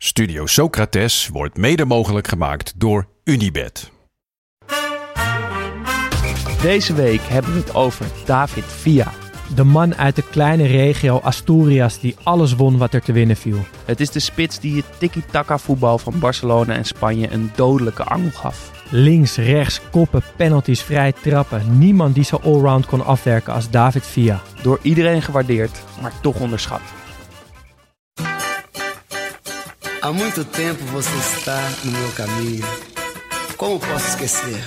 Studio Socrates wordt mede mogelijk gemaakt door Unibed. Deze week hebben we het over David Villa. De man uit de kleine regio Asturias die alles won wat er te winnen viel. Het is de spits die het tiki-taka voetbal van Barcelona en Spanje een dodelijke angel gaf. Links, rechts, koppen, penalties, vrij trappen. Niemand die zo allround kon afwerken als David Villa. Door iedereen gewaardeerd, maar toch onderschat. Há muito tempo você está no meu caminho. Como posso esquecer?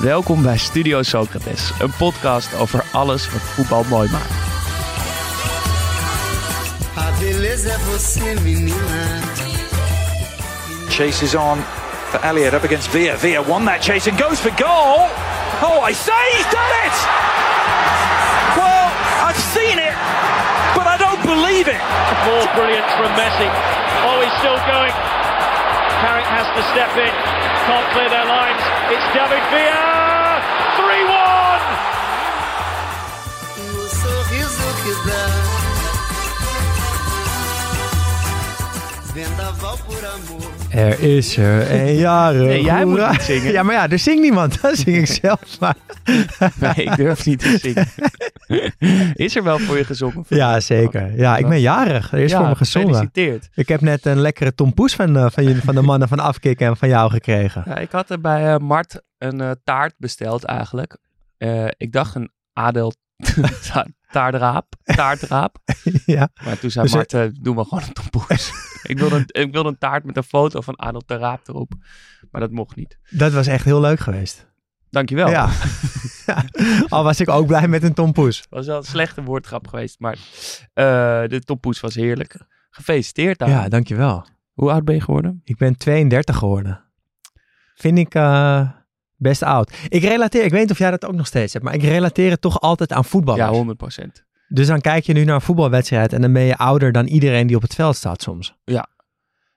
Welkom bij Studio Socrates, een podcast over alles wat voetbal mooi maakt. A beleza é você, menina. Chase is on for Elliott up against Villa. Villa won that chase and goes for goal. Oh, I say he's done it! Well, I've seen it, but I don't believe it. More brilliant from Messi. Oh, he's still going. Carrick has to step in. Can't clear their lines. It's David Villa. 3-1. O sorriso que dá. Vendaval por amor. Er is er een jaren. Nee, jij moet hoera. niet zingen. Ja, maar ja, er zingt niemand. Dat zing ik zelf maar. Nee, ik durf niet te zingen. Is er wel voor je gezongen? Ja, zeker. Ja, ik ben jarig. Er is Ja, voor me gezongen. Gefeliciteerd. Ik heb net een lekkere tompoes van, eh, van, jullie, van de mannen van Afkikken en van jou gekregen. Ja, ik had er bij eh, Mart een eh, taart besteld eigenlijk. Ik dacht een Adel ta- taardraap, taartraap. Ja. Maar toen zei Dus, eh, doe maar gewoon een tompoes. ik, wilde een, ik wilde een taart met een foto van Adel Taraap erop. Maar dat mocht niet. Dat was echt heel leuk geweest. Dankjewel. Ja. Ja. Al was ik ook blij met een tompoes. was wel een slechte woordgrap geweest, maar eh, de tompoes was heerlijk. Gefeliciteerd daar. Ja, dankjewel. Hoe oud ben je geworden? Ik ben 32 geworden. Vind ik eh, best oud. Ik relateer, ik weet niet of jij dat ook nog steeds hebt, maar ik relateer het toch altijd aan voetballers. Ja, 100 procent. Dus dan kijk je nu naar een voetbalwedstrijd en dan ben je ouder dan iedereen die op het veld staat soms.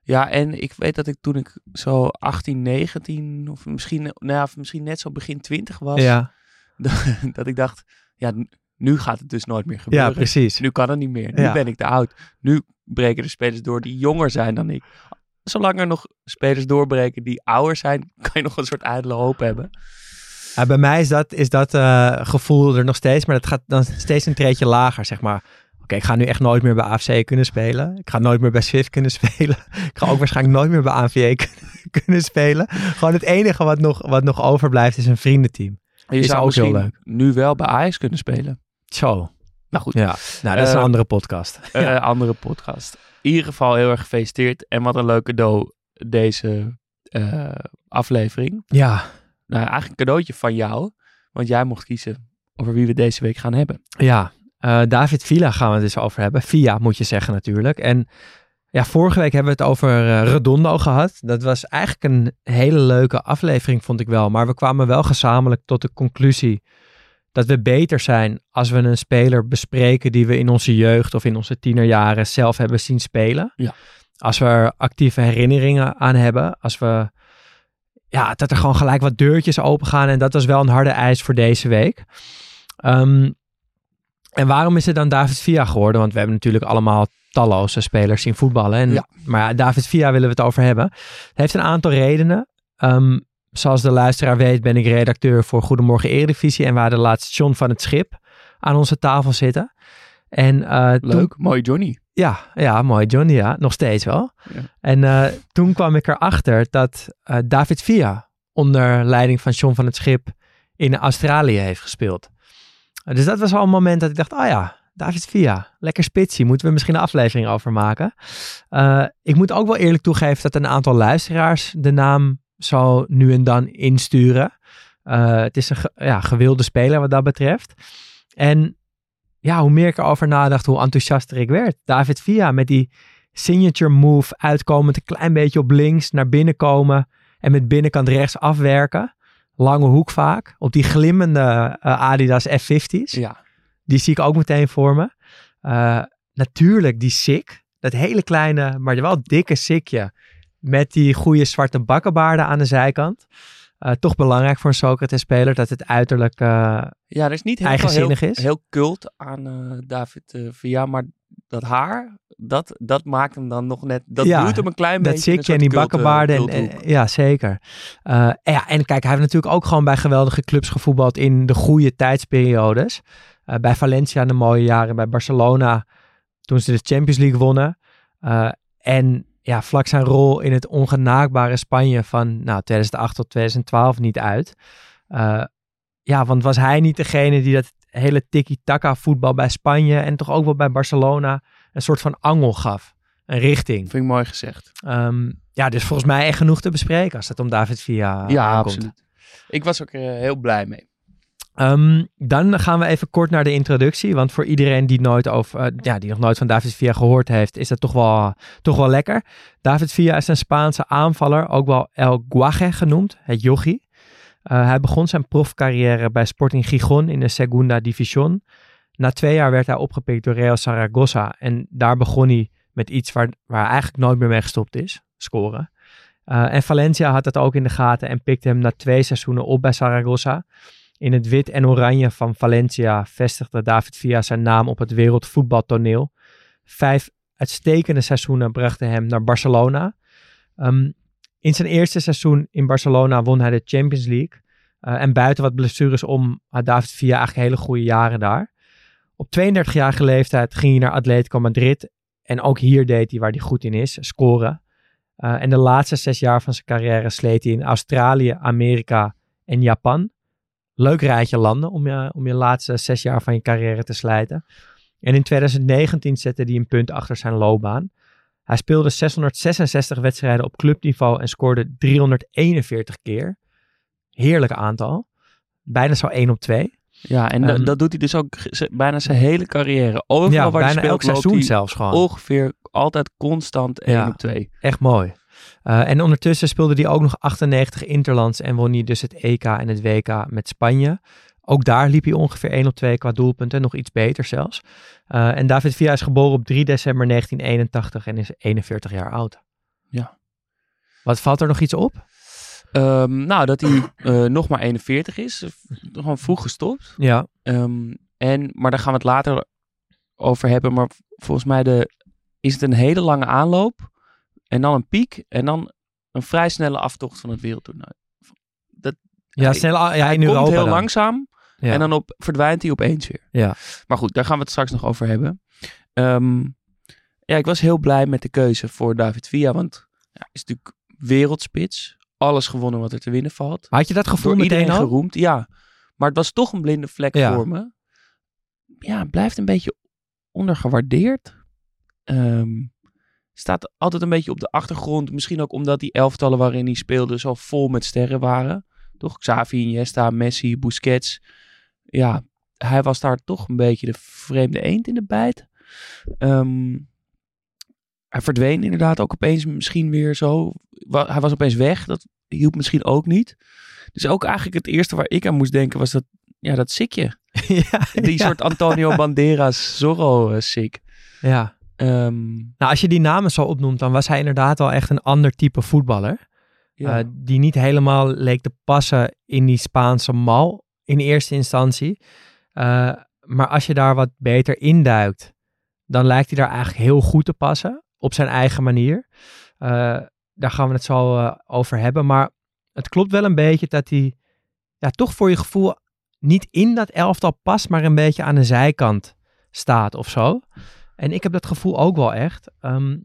Ja, en ik weet dat ik toen ik zo 18, 19 of misschien, nou ja, misschien net zo begin 20 was, Ja, dat ik dacht, ja, nu gaat het dus nooit meer gebeuren. ja precies. Nu kan het niet meer. Nu Ja. ben ik te oud. Nu breken de spelers door die jonger zijn dan ik. Zolang er nog spelers doorbreken die ouder zijn, kan je nog een soort ijdele hoop hebben. Ja, bij mij is dat, is dat eh, gevoel er nog steeds, maar dat gaat dan steeds een treetje lager, zeg maar. Oké, ik ga nu echt nooit meer bij AFC kunnen spelen. Ik ga nooit meer bij Swift kunnen spelen. Ik ga ook waarschijnlijk nooit meer bij ANVA kunnen, kunnen spelen. Gewoon het enige wat nog, wat nog overblijft is een vriendenteam. Je Is zou ook heel leuk. nu wel bij Ajax kunnen spelen. Zo. Nou goed, Ja, nou dat is Eh, een andere podcast. eh, andere podcast. In ieder geval heel erg gefeliciteerd. En wat een leuk cadeau deze eh, aflevering. Ja, Nou, eigenlijk een cadeautje van jou. Want jij mocht kiezen over wie we deze week gaan hebben. ja. Eh, David Villa gaan we het dus over hebben. Via moet je zeggen natuurlijk. En ja, vorige week hebben we het over eh, Redondo gehad. Dat was eigenlijk een hele leuke aflevering, vond ik wel. Maar we kwamen wel gezamenlijk tot de conclusie dat we beter zijn als we een speler bespreken die we in onze jeugd of in onze tienerjaren zelf hebben zien spelen. Ja. Als we er actieve herinneringen aan hebben. Als we, ja, dat er gewoon gelijk wat deurtjes open gaan. En dat was wel een harde eis voor deze week. Ehm, en waarom is het dan David Villa geworden? Want we hebben natuurlijk allemaal talloze spelers zien voetballen. En, Ja. Maar ja, David Villa willen we het over hebben. Het heeft een aantal redenen. Ehm, zoals de luisteraar weet ben ik redacteur voor Goedemorgen Eredivisie. En we hadden laatst John van het Schip aan onze tafel zitten. En, eh, toen- Leuk, mooi Johnny. ja, ja, mooi Johnny, ja. Nog steeds wel. Ja. En eh, toen kwam ik erachter dat eh, David Villa onder leiding van John van het Schip in Australië heeft gespeeld. Dus dat was al een moment dat ik dacht, oh ja, David Villa, lekker spitsie, moeten we misschien een aflevering over maken. Ik moet ook wel eerlijk toegeven dat een aantal luisteraars de naam zo nu en dan insturen. Eh, het is een ja, gewilde speler wat dat betreft. En ja, hoe meer ik erover nadacht, hoe enthousiaster ik werd. David Villa met die signature move uitkomend, een klein beetje op links, naar binnen komen en met binnenkant rechts afwerken. Lange hoek vaak. Op die glimmende eh, Adidas F50's. Ja. Die zie ik ook meteen voor me. Eh, natuurlijk die sik. Dat hele kleine, maar wel dikke sikje. Met die goede zwarte bakkenbaarden aan de zijkant. Eh, toch belangrijk voor een Socrates-speler dat het uiterlijk... eh, Ja, er is niet heel, Eigenzinnig heel, is. heel cult aan eh, David Villa, maar dat haar, dat, dat maakt hem dan nog net, dat Ja, doet hem een klein dat beetje in een sikje en die bakkenbaarden. En, ja, zeker. En ja, en kijk, hij heeft natuurlijk ook gewoon bij geweldige clubs gevoetbald in de goede tijdsperiodes. Bij Valencia in de mooie jaren, bij Barcelona toen ze de Champions League wonnen. En ja, vlak zijn rol in het ongenaakbare Spanje van nou, 2008 tot 2012 niet uit. Eh, ja, want was hij niet degene die dat hele tiki-taka voetbal bij Spanje en toch ook wel bij Barcelona een soort van angel gaf? Een richting. Vind ik mooi gezegd. Ehm, ja, dus volgens mij echt genoeg te bespreken als het om David Villa ja, aankomt. absoluut. Ik was ook eh, heel blij mee. Ehm, dan gaan we even kort naar de introductie. Want voor iedereen die, nooit over, eh, ja, die nog nooit van David Villa gehoord heeft, is dat toch wel, toch wel lekker. David Villa is een Spaanse aanvaller, ook wel El Guaje genoemd, het jochie. Eh, hij begon zijn profcarrière bij Sporting Gijon in de Segunda División. Na twee jaar werd hij opgepikt door Real Zaragoza. En daar begon hij met iets waar, waar hij eigenlijk nooit meer mee gestopt is, scoren. Eh, en Valencia had dat ook in de gaten en pikte hem na twee seizoenen op bij Zaragoza. In het wit en oranje van Valencia vestigde David Villa zijn naam op het wereldvoetbaltoneel. Vijf uitstekende seizoenen brachten hem naar Barcelona. Ehm, in zijn eerste seizoen in Barcelona won hij de Champions League. Eh, en buiten wat blessures om had David Villa eigenlijk hele goede jaren daar. Op 32-jarige leeftijd ging hij naar Atletico Madrid. En ook hier deed hij waar hij goed in is, scoren. Eh, en de laatste zes jaar van zijn carrière sleet hij in Australië, Amerika en Japan. Leuk rijtje landen om je, om je laatste zes jaar van je carrière te slijten. En in 2019 zette hij een punt achter zijn loopbaan. Hij speelde 666 wedstrijden op clubniveau en scoorde 341 keer. Heerlijk aantal. Bijna zo 1 op 2. Ja, en Ehm, dat doet hij dus ook bijna zijn hele carrière. Overal Ja, waar hij bijna speelt, elk seizoen zelfs gewoon. ongeveer altijd constant 1 Ja. op 2. Echt mooi. Eh, en ondertussen speelde hij ook nog 98 interlands en won hij dus het EK en het WK met Spanje. Ook daar liep hij ongeveer 1 op 2 qua doelpunten, nog iets beter zelfs. Eh, en David Villa is geboren op 3 december 1981 en is 41 jaar oud. Ja. Wat valt er nog iets op? Ehm, nou, dat hij eh, nog maar 41 is. Gewoon vroeg gestopt. Ja, Ehm, en, maar daar gaan we het later over hebben. Maar volgens mij de, is het een hele lange aanloop. En dan een piek. En dan een vrij snelle aftocht van het wereldtoernooi. ja, Hij- snel, ja hij komt heel dan. langzaam. Ja. En dan op, verdwijnt hij opeens weer. Ja. Maar goed, daar gaan we het straks nog over hebben. Ehm, ja, ik was heel blij met de keuze voor David Villa. Want ja, hij is natuurlijk wereldspits. Alles gewonnen wat er te winnen valt. Had je dat gevoel Door iedereen geroemd, ja. Maar het was toch een blinde vlek Ja. voor me. Ja, blijft een beetje ondergewaardeerd. Ehm, staat altijd een beetje op de achtergrond. Misschien ook omdat die elftallen waarin hij speelde zo vol met sterren waren. Toch? Xavi, Iniesta, Messi, Busquets. Ja, hij was daar toch een beetje de vreemde eend in de bijt. Ehm, hij verdween inderdaad ook opeens misschien weer zo. Hij was opeens weg. Dat hielp misschien ook niet. Dus ook eigenlijk het eerste waar ik aan moest denken was dat, ja, dat sikje. ja, Die ja. soort Antonio Banderas Zorro eh, sik. Ja. Ehm, Nou, als je die namen zo opnoemt, dan was hij inderdaad wel echt een ander type voetballer. ja. Eh, die niet helemaal leek te passen in die Spaanse mal in eerste instantie. Eh, maar als je daar wat beter induikt, dan lijkt hij daar eigenlijk heel goed te passen op zijn eigen manier. Eh, daar gaan we het zo over hebben. Maar het klopt wel een beetje dat hij ja, toch voor je gevoel niet in dat elftal past, maar een beetje aan de zijkant staat of zo. En ik heb dat gevoel ook wel echt. Ehm,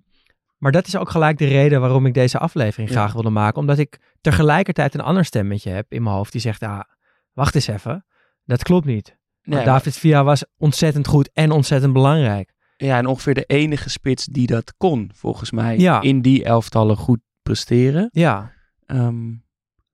maar dat is ook gelijk de reden waarom ik deze aflevering Ja. graag wilde maken. Omdat ik tegelijkertijd een ander stemmetje heb in mijn hoofd die zegt, ja, wacht eens even. Dat klopt niet. nee, David Villa was ontzettend goed en ontzettend belangrijk. ja, en ongeveer de enige spits die dat kon, volgens mij. Ja. In die elftallen goed presteren. Ja, Ehm,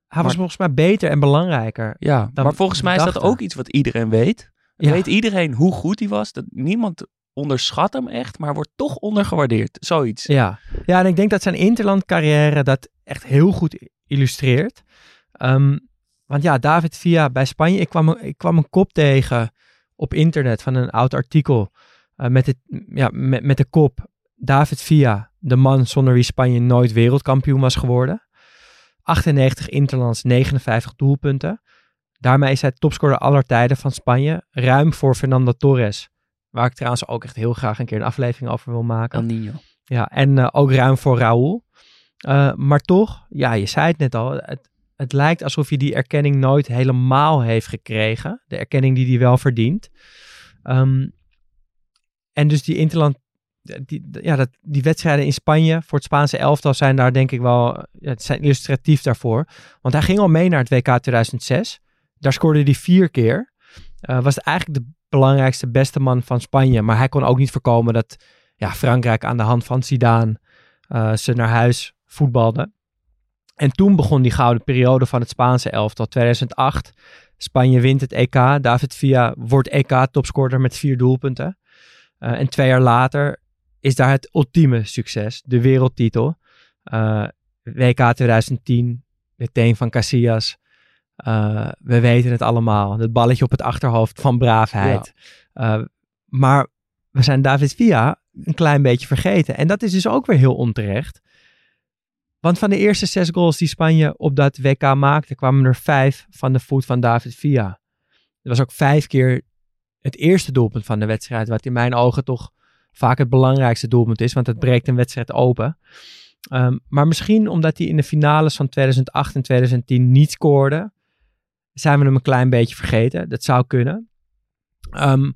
hij was volgens mij beter en belangrijker. Ja, Dan maar volgens mij is dat ook iets wat iedereen weet. Ja. Weet iedereen hoe goed hij was. Dat niemand onderschat hem echt, maar wordt toch ondergewaardeerd. Zoiets. Ja. ja, en ik denk dat zijn interland-carrière dat echt heel goed illustreert. Ehm, want ja, David Villa bij Spanje, ik kwam, ik kwam een kop tegen op internet van een oud artikel eh, met, het, ja, met, met de kop David Villa, de man zonder wie Spanje nooit wereldkampioen was geworden. 98 interlands, 59 doelpunten. Daarmee is hij topscorer aller tijden van Spanje, ruim voor Fernando Torres. Waar ik trouwens ook echt heel graag een keer een aflevering over wil maken. El Nino. Ja, en eh, ook ruim voor Raúl. Eh, maar toch, ja, je zei het net al. Het, het lijkt alsof hij die erkenning nooit helemaal heeft gekregen. De erkenning die hij wel verdient. Ehm, en dus die Interland, die, ja, dat, die wedstrijden in Spanje voor het Spaanse elftal zijn daar denk ik wel, het zijn illustratief daarvoor. Want hij ging al mee naar het WK 2006. Daar scoorde hij vier keer. Eh, was eigenlijk de belangrijkste, beste man van Spanje. Maar hij kon ook niet voorkomen dat ja, Frankrijk aan de hand van Zidane eh, ze naar huis voetbalde. En toen begon die gouden periode van het Spaanse elftal, 2008. Spanje wint het EK. David Villa wordt EK-topscorer met vier doelpunten. Eh, en twee jaar later is daar het ultieme succes, de wereldtitel. Eh, WK 2010, meteen van Casillas. Eh, we weten het allemaal. Het balletje op het achterhoofd van braafheid. Eh, maar we zijn David Villa een klein beetje vergeten. En dat is dus ook weer heel onterecht. Want van de eerste zes goals die Spanje op dat WK maakte, kwamen er vijf van de voet van David Villa. Dat was ook vijf keer het eerste doelpunt van de wedstrijd, wat in mijn ogen toch vaak het belangrijkste doelpunt is, want het breekt een wedstrijd open. Ehm, maar misschien omdat hij in de finales van 2008 en 2010 niet scoorde, zijn we hem een klein beetje vergeten. Dat zou kunnen. Ehm,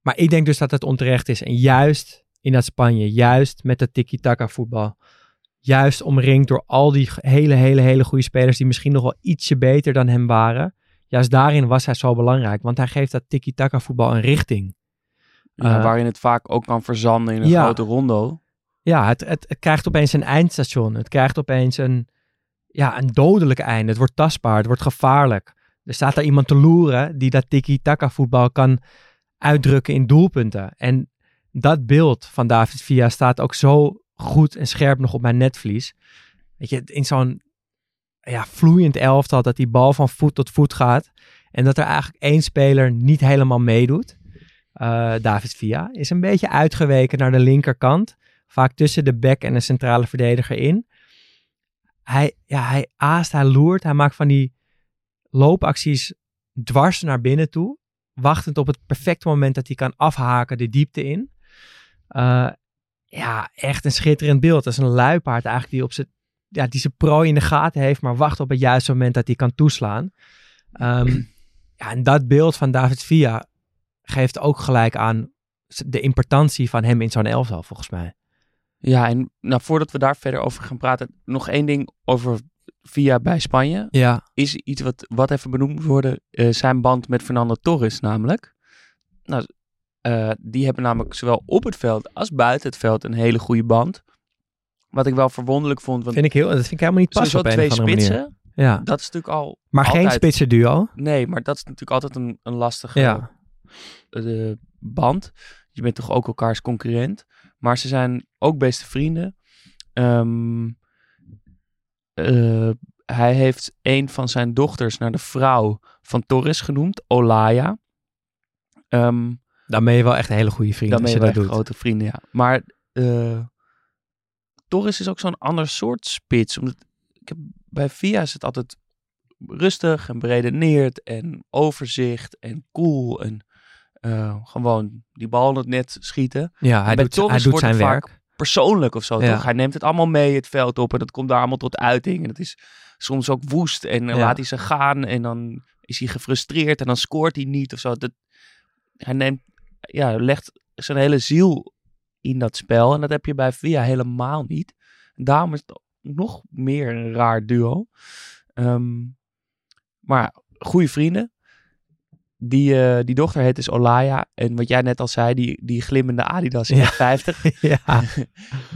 maar ik denk dus dat het onterecht is. En juist in dat Spanje, juist met dat tiki-taka voetbal, juist omringd door al die hele, hele, hele goede spelers die misschien nog wel ietsje beter dan hem waren. Juist daarin was hij zo belangrijk, want hij geeft dat tiki-taka voetbal een richting. Ja, Eh, waarin het vaak ook kan verzanden in een ja. grote rondo. Ja, het, het, het krijgt opeens een eindstation. Het krijgt opeens een, ja, een dodelijk einde. Het wordt tastbaar, het wordt gevaarlijk. Er staat daar iemand te loeren die dat tiki-taka voetbal kan uitdrukken in doelpunten. En dat beeld van David Villa staat ook zo goed en scherp nog op mijn netvlies. Weet je, in zo'n ja, vloeiend elftal dat die bal van voet tot voet gaat. En dat er eigenlijk één speler niet helemaal meedoet. Eh, David Villa is een beetje uitgeweken naar de linkerkant. Vaak tussen de back en de centrale verdediger in. Hij, ja, hij aast, hij loert. Hij maakt van die loopacties dwars naar binnen toe. Wachtend op het perfecte moment dat hij kan afhaken de diepte in. Eh, ja, echt een schitterend beeld. Dat is een luipaard eigenlijk die op zijn ja, die zijn prooi in de gaten heeft, maar wacht op het juiste moment dat hij kan toeslaan. Ehm, ja, en dat beeld van David Villa geeft ook gelijk aan de importantie van hem in zo'n elftal, volgens mij. Ja, en nou, voordat we daar verder over gaan praten, nog één ding over Via bij Spanje. Ja, Is iets wat, wat even benoemd moet worden, eh, zijn band met Fernando Torres namelijk. Nou, eh, die hebben namelijk zowel op het veld als buiten het veld een hele goede band. Wat ik wel verwonderlijk vond, want vind ik heel, dat vind ik helemaal niet passen op een twee manier. spitsen, Ja, dat is natuurlijk al maar geen spitsen duo. Nee, maar dat is natuurlijk altijd een, een lastige Ja. eh, band. Je bent toch ook elkaars concurrent. Maar ze zijn ook beste vrienden. Ehm, eh, hij heeft een van zijn dochters naar de vrouw van Torres genoemd, Olaya. Ehm, Dan ben je wel echt een hele goede vriend dan ben je wel echt grote vrienden, ja. Maar eh, Torres is ook zo'n ander soort spits. Omdat, ik heb, bij Via is het altijd rustig en beredeneerd en overzicht en cool en eh, gewoon die bal in het net schieten. Ja, hij doet, hij zijn werk. Persoonlijk of zo, Ja. toch? Hij neemt het allemaal mee het veld op en dat komt daar allemaal tot uiting. En dat is soms ook woest en dan Ja. laat hij ze gaan en dan is hij gefrustreerd en dan scoort hij niet of zo. Dat, hij neemt, ja, legt zijn hele ziel in dat spel en dat heb je bij Via helemaal niet. Daarom is het nog meer een raar duo. Ehm, maar goede vrienden. Die, eh, die dochter heet dus Olaya. En wat jij net al zei, die, die glimmende Adidas Ja. F50. ja,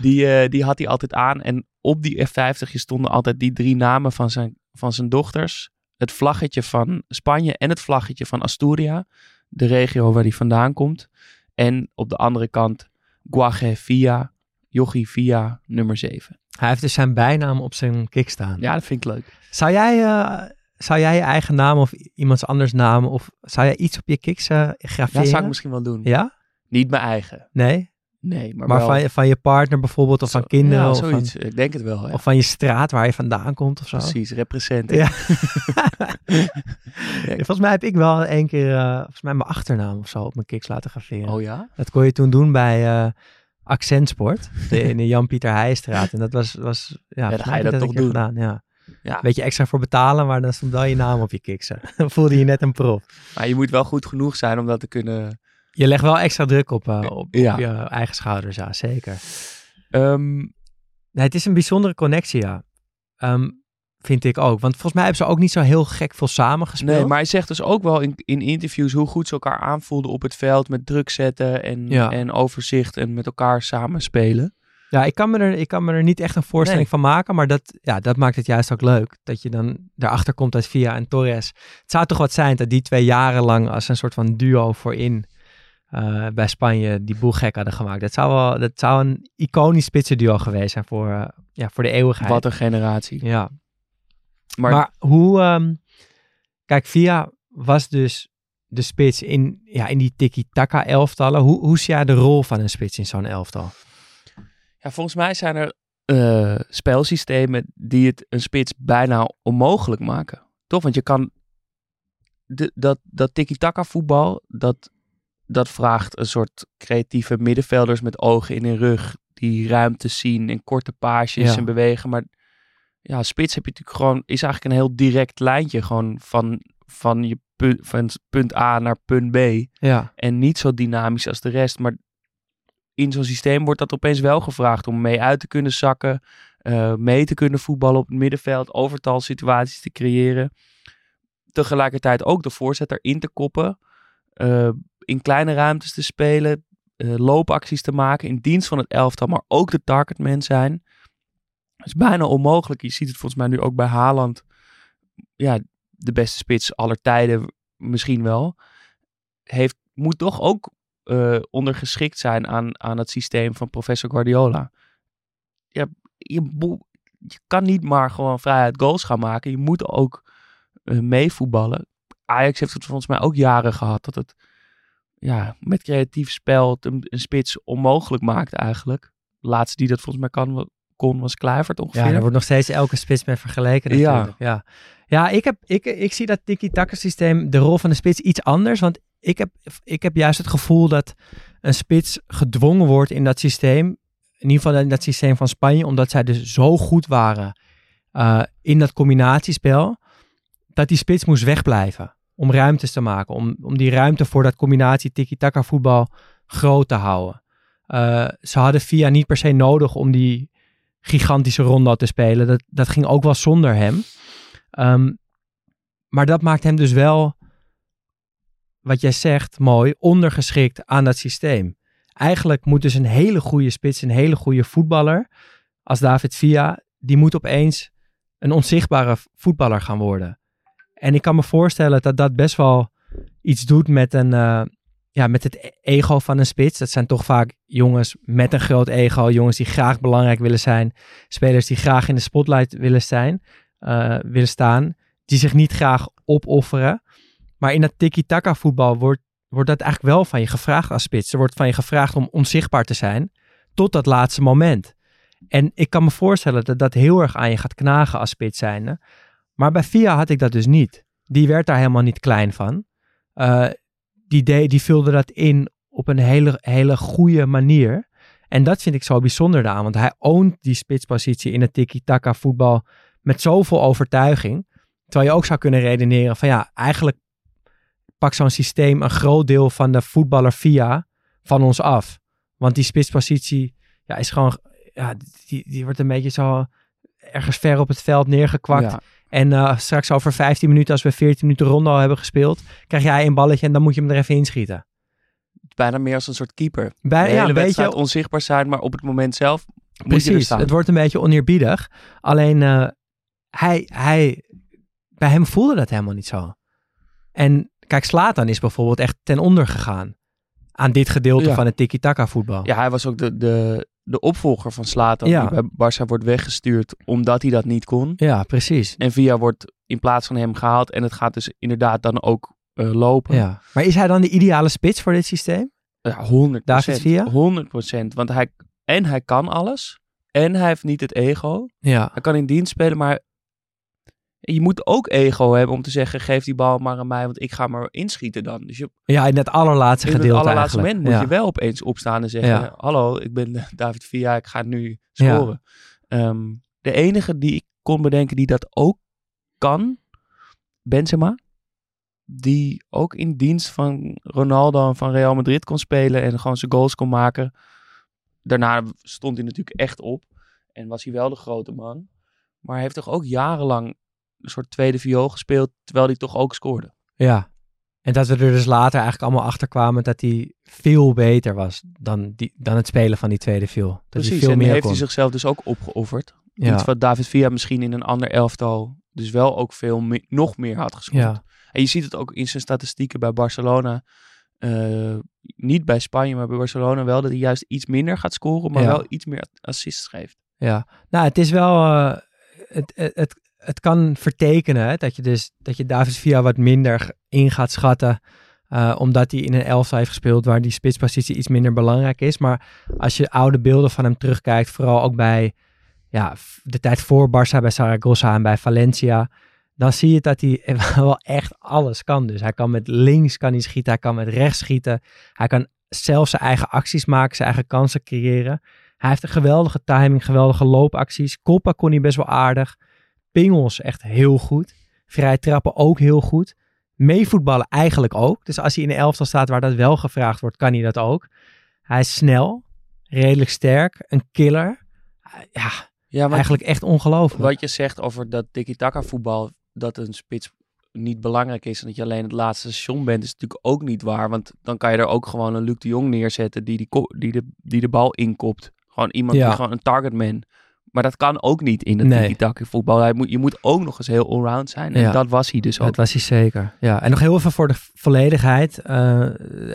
Die, eh, die had hij altijd aan. En op die F50 stonden altijd die drie namen van zijn van zijn dochters het vlaggetje van Spanje en het vlaggetje van Asturia, de regio waar hij vandaan komt. En op de andere kant Guaje Via, Yogi Via, nummer 7. Hij heeft dus zijn bijnaam op zijn kick staan. Ja, dat vind ik leuk. Zou jij, eh, zou jij je eigen naam of iemands anders naam of zou jij iets op je kicks eh graveren? Dat zou ik misschien wel doen. Ja? Niet mijn eigen. Nee? Nee, maar, Maar, wel... van, je, van je partner bijvoorbeeld of van kinderen Ja, of, van, zoiets. Ik denk het wel. Ja. of van je straat waar je vandaan komt of zo? Precies, represent. Ja. Ja, volgens mij heb ik wel één keer eh, volgens mij mijn achternaam of zo op mijn kicks laten graveren. Oh ja? Dat kon je toen doen bij eh Accentsport de, in de Jan-Pieter Heijstraat. En dat was, was ja, dan volgens ga je dat een toch doen. Gedaan, ja. Ja. Beetje extra voor betalen, maar dan stond wel je naam op je kicks. hè. Dan voelde je net een prof. Maar je moet wel goed genoeg zijn om dat te kunnen... Je legt wel extra druk op, eh, op, Ja. op je eigen schouders, ja, zeker. Ehm, Nee, het is een bijzondere connectie, ja. Ehm, vind ik ook. Want volgens mij hebben ze ook niet zo heel gek veel samengespeeld. nee, maar hij zegt dus ook wel in, in interviews hoe goed ze elkaar aanvoelden op het veld met druk zetten en, Ja. en overzicht en met elkaar samen spelen. Ja, ik kan, me er, ik kan me er niet echt een voorstelling van maken, maar dat, ja, dat maakt het juist ook leuk. Dat je dan erachter komt uit Via en Torres. Het zou toch wat zijn dat die twee jarenlang als een soort van duo voorin eh, bij Spanje die boel gek hadden gemaakt. Dat zou, wel, dat zou een iconisch spitsenduo geweest zijn voor, eh, ja, voor de eeuwigheid. Wat een generatie. Ja, Maar, Maar, hoe... ehm, kijk, Via was dus de spits in, ja, in die tiki-taka elftallen. Hoe, hoe zie jij de rol van een spits in zo'n elftal? Ja, volgens mij zijn er eh, spelsystemen die het een spits bijna onmogelijk maken. Toch? Want je kan... De, dat dat tiki-taka voetbal, dat, dat vraagt een soort creatieve middenvelders met ogen in hun rug. Die ruimte zien en korte paasjes Ja. en bewegen. Maar ja, spits heb je natuurlijk gewoon... Is eigenlijk een heel direct lijntje. Gewoon van, van, je punt, van punt A naar punt B. Ja, En niet zo dynamisch als de rest. Maar in zo'n systeem wordt dat opeens wel gevraagd om mee uit te kunnen zakken. eh, mee te kunnen voetballen op het middenveld. Overtalsituaties te creëren. Tegelijkertijd ook de voorzet erin te koppen. eh, in kleine ruimtes te spelen. eh, loopacties te maken in dienst van het elftal. Maar ook de targetman zijn. Het is bijna onmogelijk. Je ziet het volgens mij nu ook bij Haaland. Ja, de beste spits aller tijden misschien wel. Heeft, moet toch ook eh, ondergeschikt zijn aan, aan het systeem van professor Guardiola. Ja, je, je kan niet maar gewoon vrijheid goals gaan maken. Je moet ook eh, meevoetballen. Ajax heeft het volgens mij ook jaren gehad dat het ja, met creatief spel een, een spits onmogelijk maakt eigenlijk. De laatste die dat volgens mij kan, kon was Kluivert ongeveer. ja daar wordt nog steeds elke spits mee vergeleken Ja. Ja, ja. ik, heb, ik, ik zie dat tiki-taka systeem, de rol van de spits, iets anders. Want ik heb, ik heb juist het gevoel dat een spits gedwongen wordt in dat systeem. In ieder geval in dat systeem van Spanje. Omdat zij dus zo goed waren eh, in dat combinatiespel. Dat die spits moest wegblijven. Om ruimtes te maken. Om, om die ruimte voor dat combinatie tiki-taka voetbal groot te houden. Eh, ze hadden Via niet per se nodig om die gigantische rondo te spelen. Dat, dat ging ook wel zonder hem. Ehm, maar dat maakt hem dus wel, wat jij zegt, mooi, ondergeschikt aan dat systeem. Eigenlijk moet dus een hele goede spits, een hele goede voetballer, als David Villa, die moet opeens een onzichtbare voetballer gaan worden. En ik kan me voorstellen dat dat best wel iets doet met, een, eh, ja, met het e- ego van een spits. Dat zijn toch vaak jongens met een groot ego, jongens die graag belangrijk willen zijn, spelers die graag in de spotlight willen, zijn, eh, willen staan, die zich niet graag opofferen. Maar in dat tiki-taka voetbal wordt, wordt dat eigenlijk wel van je gevraagd als spits. Er wordt van je gevraagd om onzichtbaar te zijn tot dat laatste moment. En ik kan me voorstellen dat dat heel erg aan je gaat knagen als spits zijnde. Maar bij Via had ik dat dus niet. Die werd daar helemaal niet klein van. Eh, die, die vulde dat in op een hele, hele goede manier. En dat vind ik zo bijzonder aan. Want hij oont die spitspositie in het tiki-taka voetbal met zoveel overtuiging. Terwijl je ook zou kunnen redeneren van ja, eigenlijk pakt zo'n systeem een groot deel van de voetballer via van ons af. Want die spitspositie ja, is gewoon, ja, die, die wordt een beetje zo ergens ver op het veld neergekwakt. Ja. En eh, straks over 15 minuten, als we 14 minuten rondo hebben gespeeld, krijg jij een balletje en dan moet je hem er even inschieten. Bijna meer als een soort keeper. Bij, de hele een wedstrijd beetje, onzichtbaar zijn, maar op het moment zelf moet je er precies. staan. Het wordt een beetje oneerbiedig. Alleen eh, hij, hij bij hem voelde dat helemaal niet zo. En kijk, Slatan is bijvoorbeeld echt ten onder gegaan aan dit gedeelte Ja. van het tiki-taka voetbal. Ja, hij was ook de, de, de opvolger van Slatan Ja. die bij Barça wordt weggestuurd omdat hij dat niet kon. Ja, precies. En Via wordt in plaats van hem gehaald en het gaat dus inderdaad dan ook eh, lopen. Ja. Maar is hij dan de ideale spits voor dit systeem? Ja, 100% David Villa? 100% Want hij, en hij kan alles. En hij heeft niet het ego. Ja. Hij kan in dienst spelen, maar je moet ook ego hebben om te zeggen: geef die bal maar aan mij, want ik ga maar inschieten dan. Dus je, Ja, in het allerlaatste in het gedeelte allerlaatste eigenlijk. moment moet ja. je wel opeens opstaan en zeggen: Ja. Hallo, ik ben David Villa, ik ga nu scoren. Ehm, de enige die ik kon bedenken die dat ook kan, Benzema. Die ook in dienst van Ronaldo en van Real Madrid kon spelen en gewoon zijn goals kon maken. Daarna stond hij natuurlijk echt op en was hij wel de grote man. Maar hij heeft toch ook jarenlang een soort tweede viool gespeeld, terwijl hij toch ook scoorde. Ja. En dat we er dus later eigenlijk allemaal achter kwamen dat hij veel beter was dan, die, dan het spelen van die tweede viel. Dat hij Precies, veel en meer heeft kon. hij zichzelf dus ook opgeofferd. ja. Iets wat David Villa misschien in een ander elftal dus wel ook veel me- nog meer had gescoord. ja. En je ziet het ook in zijn statistieken bij Barcelona. Eh, niet bij Spanje, maar bij Barcelona wel. Dat hij juist iets minder gaat scoren, maar Ja. wel iets meer assists geeft. Ja, nou, het is wel. eh, het, het, het, het kan vertekenen dat je dus dat je David Villa wat minder in gaat schatten. eh, omdat hij in een elftal heeft gespeeld waar die spitspositie iets minder belangrijk is. Maar als je oude beelden van hem terugkijkt, vooral ook bij ja, de tijd voor Barça, bij Zaragoza en bij Valencia. Dan zie je dat hij wel echt alles kan. Dus hij kan met links kan hij schieten, hij kan met rechts schieten. Hij kan zelf zijn eigen acties maken, zijn eigen kansen creëren. Hij heeft een geweldige timing, geweldige loopacties. Koppa kon hij best wel aardig. Pingels echt heel goed. Vrij trappen ook heel goed. Meevoetballen eigenlijk ook. Dus als hij in de elftal staat waar dat wel gevraagd wordt, kan hij dat ook. Hij is snel, redelijk sterk, een killer. Ja, Ja, eigenlijk echt ongelooflijk. wat je zegt over dat tiki-taka voetbal, dat een spits niet belangrijk is en dat je alleen het laatste station bent, is natuurlijk ook niet waar. Want dan kan je er ook gewoon een Luc de Jong neerzetten die, die, die, de, die de bal inkopt. Gewoon iemand Ja. die gewoon een targetman. Maar dat kan ook niet in het Nee. voetbal. Hij moet, je moet ook nog eens heel allround zijn. En Ja. dat was hij dus ook. Dat was hij zeker. Ja. En nog heel even voor de volledigheid. eh,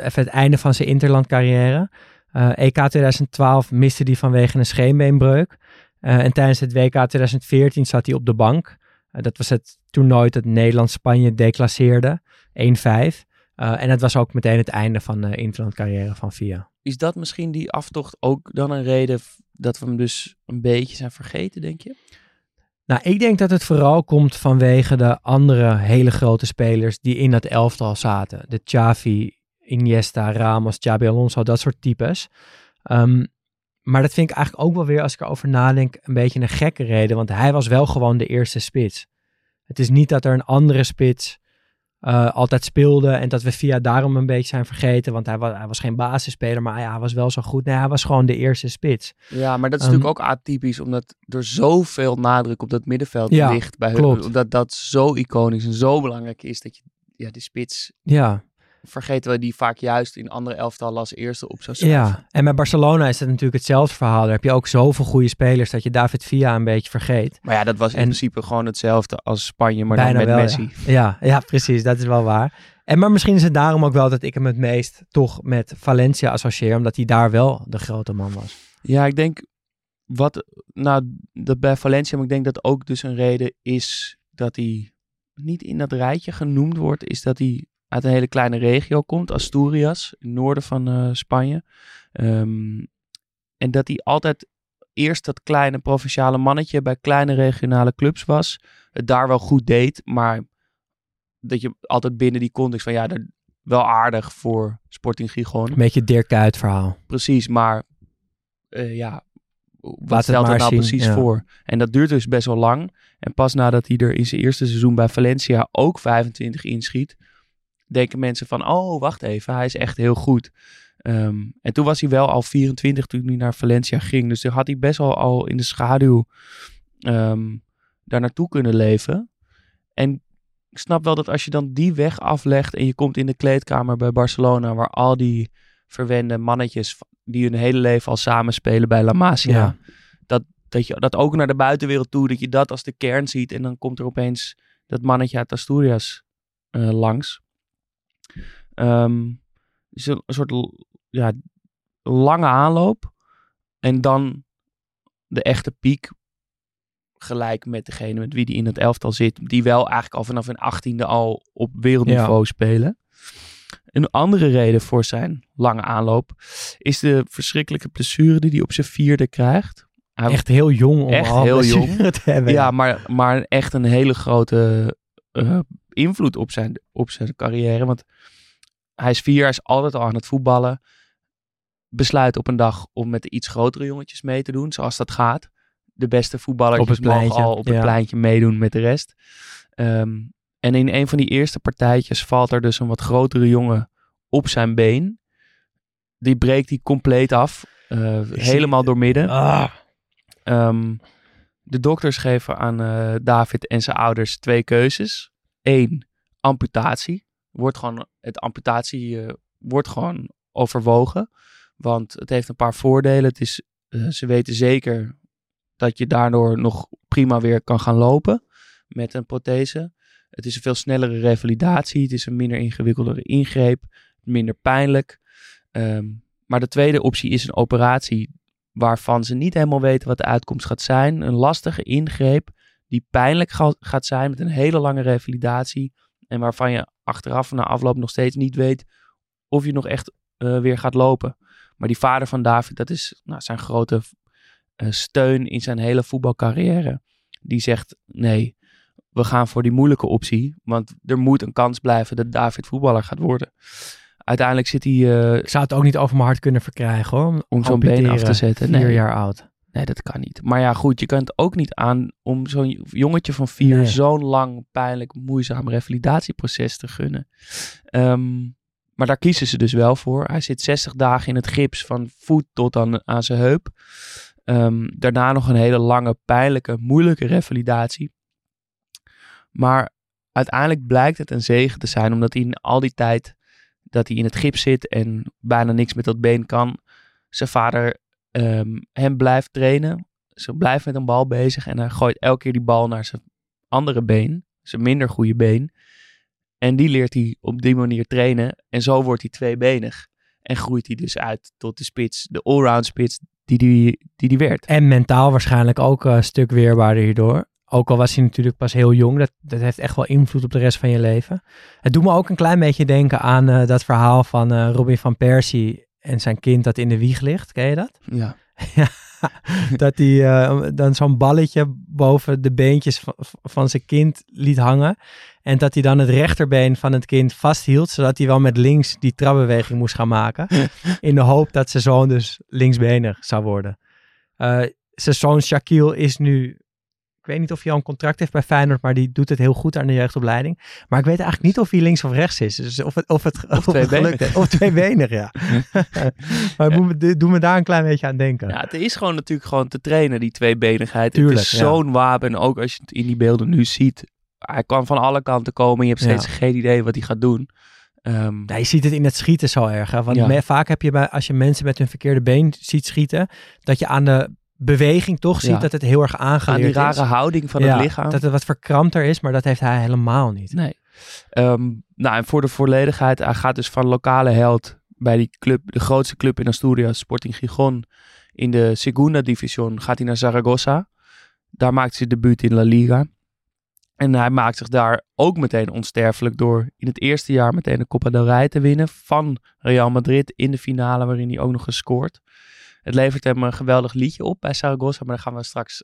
even het einde van zijn interland carrière. Eh, EK 2012 miste hij vanwege een scheenbeenbreuk. Eh, en tijdens het WK 2014 zat hij op de bank. Dat was het toernooi dat Nederland-Spanje declasseerde. 1-5. Eh, en dat was ook meteen het einde van de interland carrière van Via. Is dat misschien die aftocht ook dan een reden dat we hem dus een beetje zijn vergeten, denk je? Nou, ik denk dat het vooral komt vanwege de andere hele grote spelers die in dat elftal zaten. De Xavi, Iniesta, Ramos, Xabi Alonso, dat soort types. Ehm, maar dat vind ik eigenlijk ook wel weer, als ik erover nadenk, een beetje een gekke reden. Want hij was wel gewoon de eerste spits. Het is niet dat er een andere spits eh, altijd speelde en dat we via daarom een beetje zijn vergeten. Want hij was, hij was geen basisspeler, maar ja, hij was wel zo goed. Nee, hij was gewoon de eerste spits. Ja, maar dat is Ehm, natuurlijk ook atypisch, omdat er zoveel nadruk op dat middenveld Ja, ligt bij klopt. hun. Omdat dat zo iconisch en zo belangrijk is dat je ja, die spits Ja, vergeten we die vaak juist in andere elftallen als eerste op zou schrijven. Ja, en bij Barcelona is het natuurlijk hetzelfde verhaal. Daar heb je ook zoveel goede spelers dat je David Villa een beetje vergeet. Maar ja, dat was in En- principe gewoon hetzelfde als Spanje, maar Bijna dan met wel, Messi. Ja. Ja, ja, precies. Dat is wel waar. En maar misschien is het daarom ook wel dat ik hem het meest toch met Valencia associeer. Omdat hij daar wel de grote man was. Ja, ik denk wat, nou, dat bij Valencia, maar ik denk dat ook dus een reden is dat hij niet in dat rijtje genoemd wordt, is dat hij uit een hele kleine regio komt, Asturias, in het noorden van eh, Spanje. Ehm, en dat hij altijd eerst dat kleine provinciale mannetje bij kleine regionale clubs was, het daar wel goed deed, maar dat je altijd binnen die context van ja, dat wel aardig voor Sporting Gijon. Een beetje Dirk Kuyt verhaal. Precies, maar eh, ja, wat het stelt het nou zien, precies ja. voor? En dat duurt dus best wel lang. En pas nadat hij er in zijn eerste seizoen bij Valencia ook 25 inschiet, denken mensen van, oh, wacht even, hij is echt heel goed. Ehm, en toen was hij wel al 24 toen hij naar Valencia ging. Dus toen had hij best wel al in de schaduw ehm, daar naartoe kunnen leven. En ik snap wel dat als je dan die weg aflegt en je komt in de kleedkamer bij Barcelona, waar al die verwende mannetjes die hun hele leven al samenspelen bij La Masia, Ja. dat, dat je dat ook naar de buitenwereld toe, dat je dat als de kern ziet en dan komt er opeens dat mannetje uit Asturias eh, langs. Ehm, dus een, soort ja, lange aanloop. En dan de echte piek. Gelijk met degene met wie die in het elftal zit. Die wel eigenlijk al vanaf hun achttiende al op wereldniveau spelen. Een andere reden voor zijn lange aanloop is de verschrikkelijke blessure die hij op zijn vierde krijgt. Hij Echt heel jong om Echt al heel jong. te hebben. ja, maar, maar echt een hele grote eh, invloed op zijn, op zijn carrière. Want hij is vier jaar, is altijd al aan het voetballen. Besluit op een dag om met de iets grotere jongetjes mee te doen, zoals dat gaat. De beste voetballers Op het mogen pleintje, al op het ja. pleintje meedoen met de rest. Ehm, en in een van die eerste partijtjes valt er dus een wat grotere jongen op zijn been. Die breekt hij compleet af. eh, helemaal doormidden. Ah, Ehm, de dokters geven aan eh, David en zijn ouders twee keuzes. Eén, amputatie. Wordt gewoon, het amputatie eh, wordt gewoon overwogen. Want het heeft een paar voordelen. Het is, eh, ze weten zeker dat je daardoor nog prima weer kan gaan lopen met een prothese. Het is een veel snellere revalidatie. Het is een minder ingewikkeldere ingreep. Minder pijnlijk. Ehm, maar de tweede optie is een operatie waarvan ze niet helemaal weten wat de uitkomst gaat zijn. Een lastige ingreep die pijnlijk ga- gaat zijn met een hele lange revalidatie. En waarvan je achteraf na afloop nog steeds niet weet of je nog echt eh, weer gaat lopen. Maar die vader van David, dat is nou, zijn grote eh, steun in zijn hele voetbalcarrière. Die zegt nee, we gaan voor die moeilijke optie. Want er moet een kans blijven dat David voetballer gaat worden. Uiteindelijk zit hij eh, ik zou het ook niet over mijn hart kunnen verkrijgen hoor. om zo'n been af te zetten. Vier Nee. jaar oud. Nee, dat kan niet. Maar ja, goed, je kan het ook niet aan om zo'n jongetje van vier Nee. zo'n lang, pijnlijk, moeizaam revalidatieproces te gunnen. Ehm, maar daar kiezen ze dus wel voor. Hij zit 60 dagen in het gips van voet tot aan, aan zijn heup. Ehm, daarna nog een hele lange, pijnlijke, moeilijke revalidatie. Maar uiteindelijk blijkt het een zegen te zijn, omdat hij in al die tijd dat hij in het gips zit en bijna niks met dat been kan, zijn vader ehm, hem blijft trainen. Ze blijft met een bal bezig en hij gooit elke keer die bal naar zijn andere been, zijn minder goede been. En die leert hij op die manier trainen en zo wordt hij tweebenig. En groeit hij dus uit tot de spits, de allround spits die die, die, die werd. En mentaal waarschijnlijk ook een stuk weerbaarder hierdoor. Ook al was hij natuurlijk pas heel jong. Dat, dat heeft echt wel invloed op de rest van je leven. Het doet me ook een klein beetje denken aan eh, dat verhaal van eh, Robin van Persie en zijn kind dat in de wieg ligt. Ken je dat? Ja. dat hij eh, dan zo'n balletje boven de beentjes van, van zijn kind liet hangen. En dat hij dan het rechterbeen van het kind vasthield, zodat hij wel met links die trapbeweging moest gaan maken. in de hoop dat zijn zoon dus linksbenig zou worden. Eh, zijn zoon Shaquille is nu, weet niet of hij al een contract heeft bij Feyenoord, maar die doet het heel goed aan de jeugdopleiding. Maar ik weet eigenlijk niet of hij links of rechts is. Dus of het, of het, of het tweebenig. gelukt heeft. Of tweebenig, ja. maar doe me, doe me daar een klein beetje aan denken. Ja, het is gewoon natuurlijk gewoon te trainen, die tweebenigheid. Tuurlijk, het is ja. zo'n wapen. En ook als je het in die beelden nu ziet. Hij kan van alle kanten komen. Je hebt steeds Ja. geen idee wat hij gaat doen. Ehm, Ja, je ziet het in het schieten zo erg. Hè? Want Ja. me- vaak heb je bij, als je mensen met hun verkeerde been ziet schieten, dat je aan de beweging toch ziet Ja. dat het heel erg aan aangeleerd die rare is. houding van Ja, het lichaam. Dat het wat verkrampter is, maar dat heeft hij helemaal niet. Nee. Ehm, nou, en voor de volledigheid, hij gaat dus van lokale held bij die club, de grootste club in Asturias, Sporting Gijon, in de Segunda Division, gaat hij naar Zaragoza. Daar maakt hij debuut in La Liga. En hij maakt zich daar ook meteen onsterfelijk door in het eerste jaar meteen de Copa del Rey te winnen van Real Madrid in de finale, waarin hij ook nog eens scoort. Het levert hem een geweldig liedje op bij Zaragoza, maar daar gaan we straks,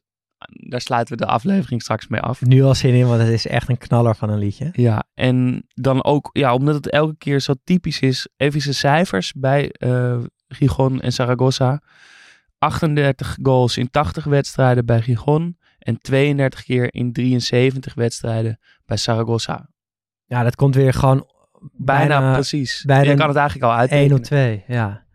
daar sluiten we de aflevering straks mee af. Nu al zin in, want het is echt een knaller van een liedje. Ja, en dan ook, ja, omdat het elke keer zo typisch is, even zijn cijfers bij eh Gijon en Zaragoza. 38 goals in 80 wedstrijden bij Gijon en 32 keer in 73 wedstrijden bij Zaragoza. Ja, dat komt weer gewoon Bijna, bijna, precies. bijna Je kan het eigenlijk al 1 uitrekenen. of 2. Ja.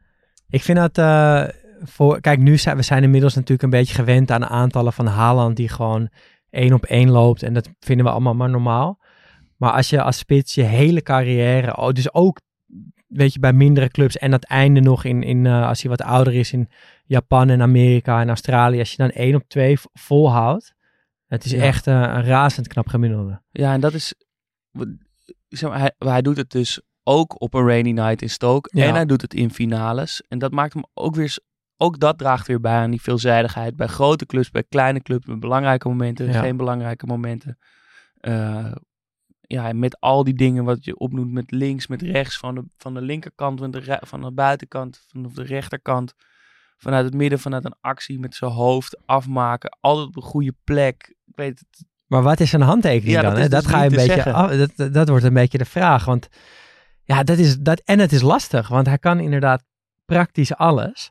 Ik vind dat eh, voor. Kijk, nu zijn we zijn inmiddels natuurlijk een beetje gewend aan de aantallen van Haaland die gewoon één op één loopt. En dat vinden we allemaal maar normaal. Maar als je als spits je hele carrière, oh, dus ook weet je, bij mindere clubs en dat einde nog in, in eh, als hij wat ouder is in Japan en Amerika en Australië, als je dan één op twee volhoudt, Het is Ja. echt eh, een razend knap gemiddelde. Ja, en dat is. Zeg maar, hij, hij doet het dus ook op een rainy night in Stoke. Ja. En hij doet het in finales. En dat maakt hem ook weer. Ook dat draagt weer bij aan die veelzijdigheid. Bij grote clubs, bij kleine clubs, met belangrijke momenten, Ja. geen belangrijke momenten. Eh, ja, met al die dingen wat je opnoemt met links, met rechts, van de, van de linkerkant, van de, van de buitenkant, van de rechterkant. Vanuit het midden, vanuit een actie met zijn hoofd afmaken. Altijd op een goede plek. Ik weet het, Maar wat is een handtekening Ja, dan? dat hè? is Dat dus ga je een beetje. af- dat, dat wordt een beetje de vraag. Want ja, dat is dat. En het is lastig, want hij kan inderdaad praktisch alles.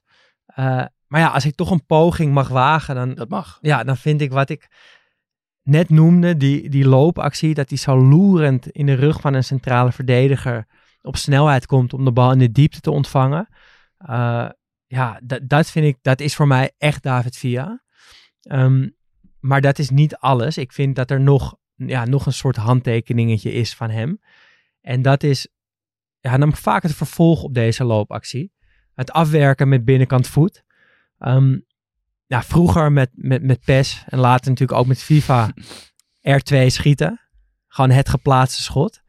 Eh, maar ja, als ik toch een poging mag wagen, dan, dat mag. ja, dan vind ik wat ik net noemde, die, die loopactie, dat die zo loerend in de rug van een centrale verdediger op snelheid komt om de bal in de diepte te ontvangen. Eh, ja, dat, dat vind ik, dat is voor mij echt David Villa. Ehm, maar dat is niet alles. Ik vind dat er nog, ja, nog een soort handtekeningetje is van hem. En dat is ja, dan vaak het vervolg op deze loopactie. Het afwerken met binnenkant voet. Ehm, ja, vroeger met, met, met PES en later natuurlijk ook met FIFA R2 schieten. Gewoon het geplaatste schot.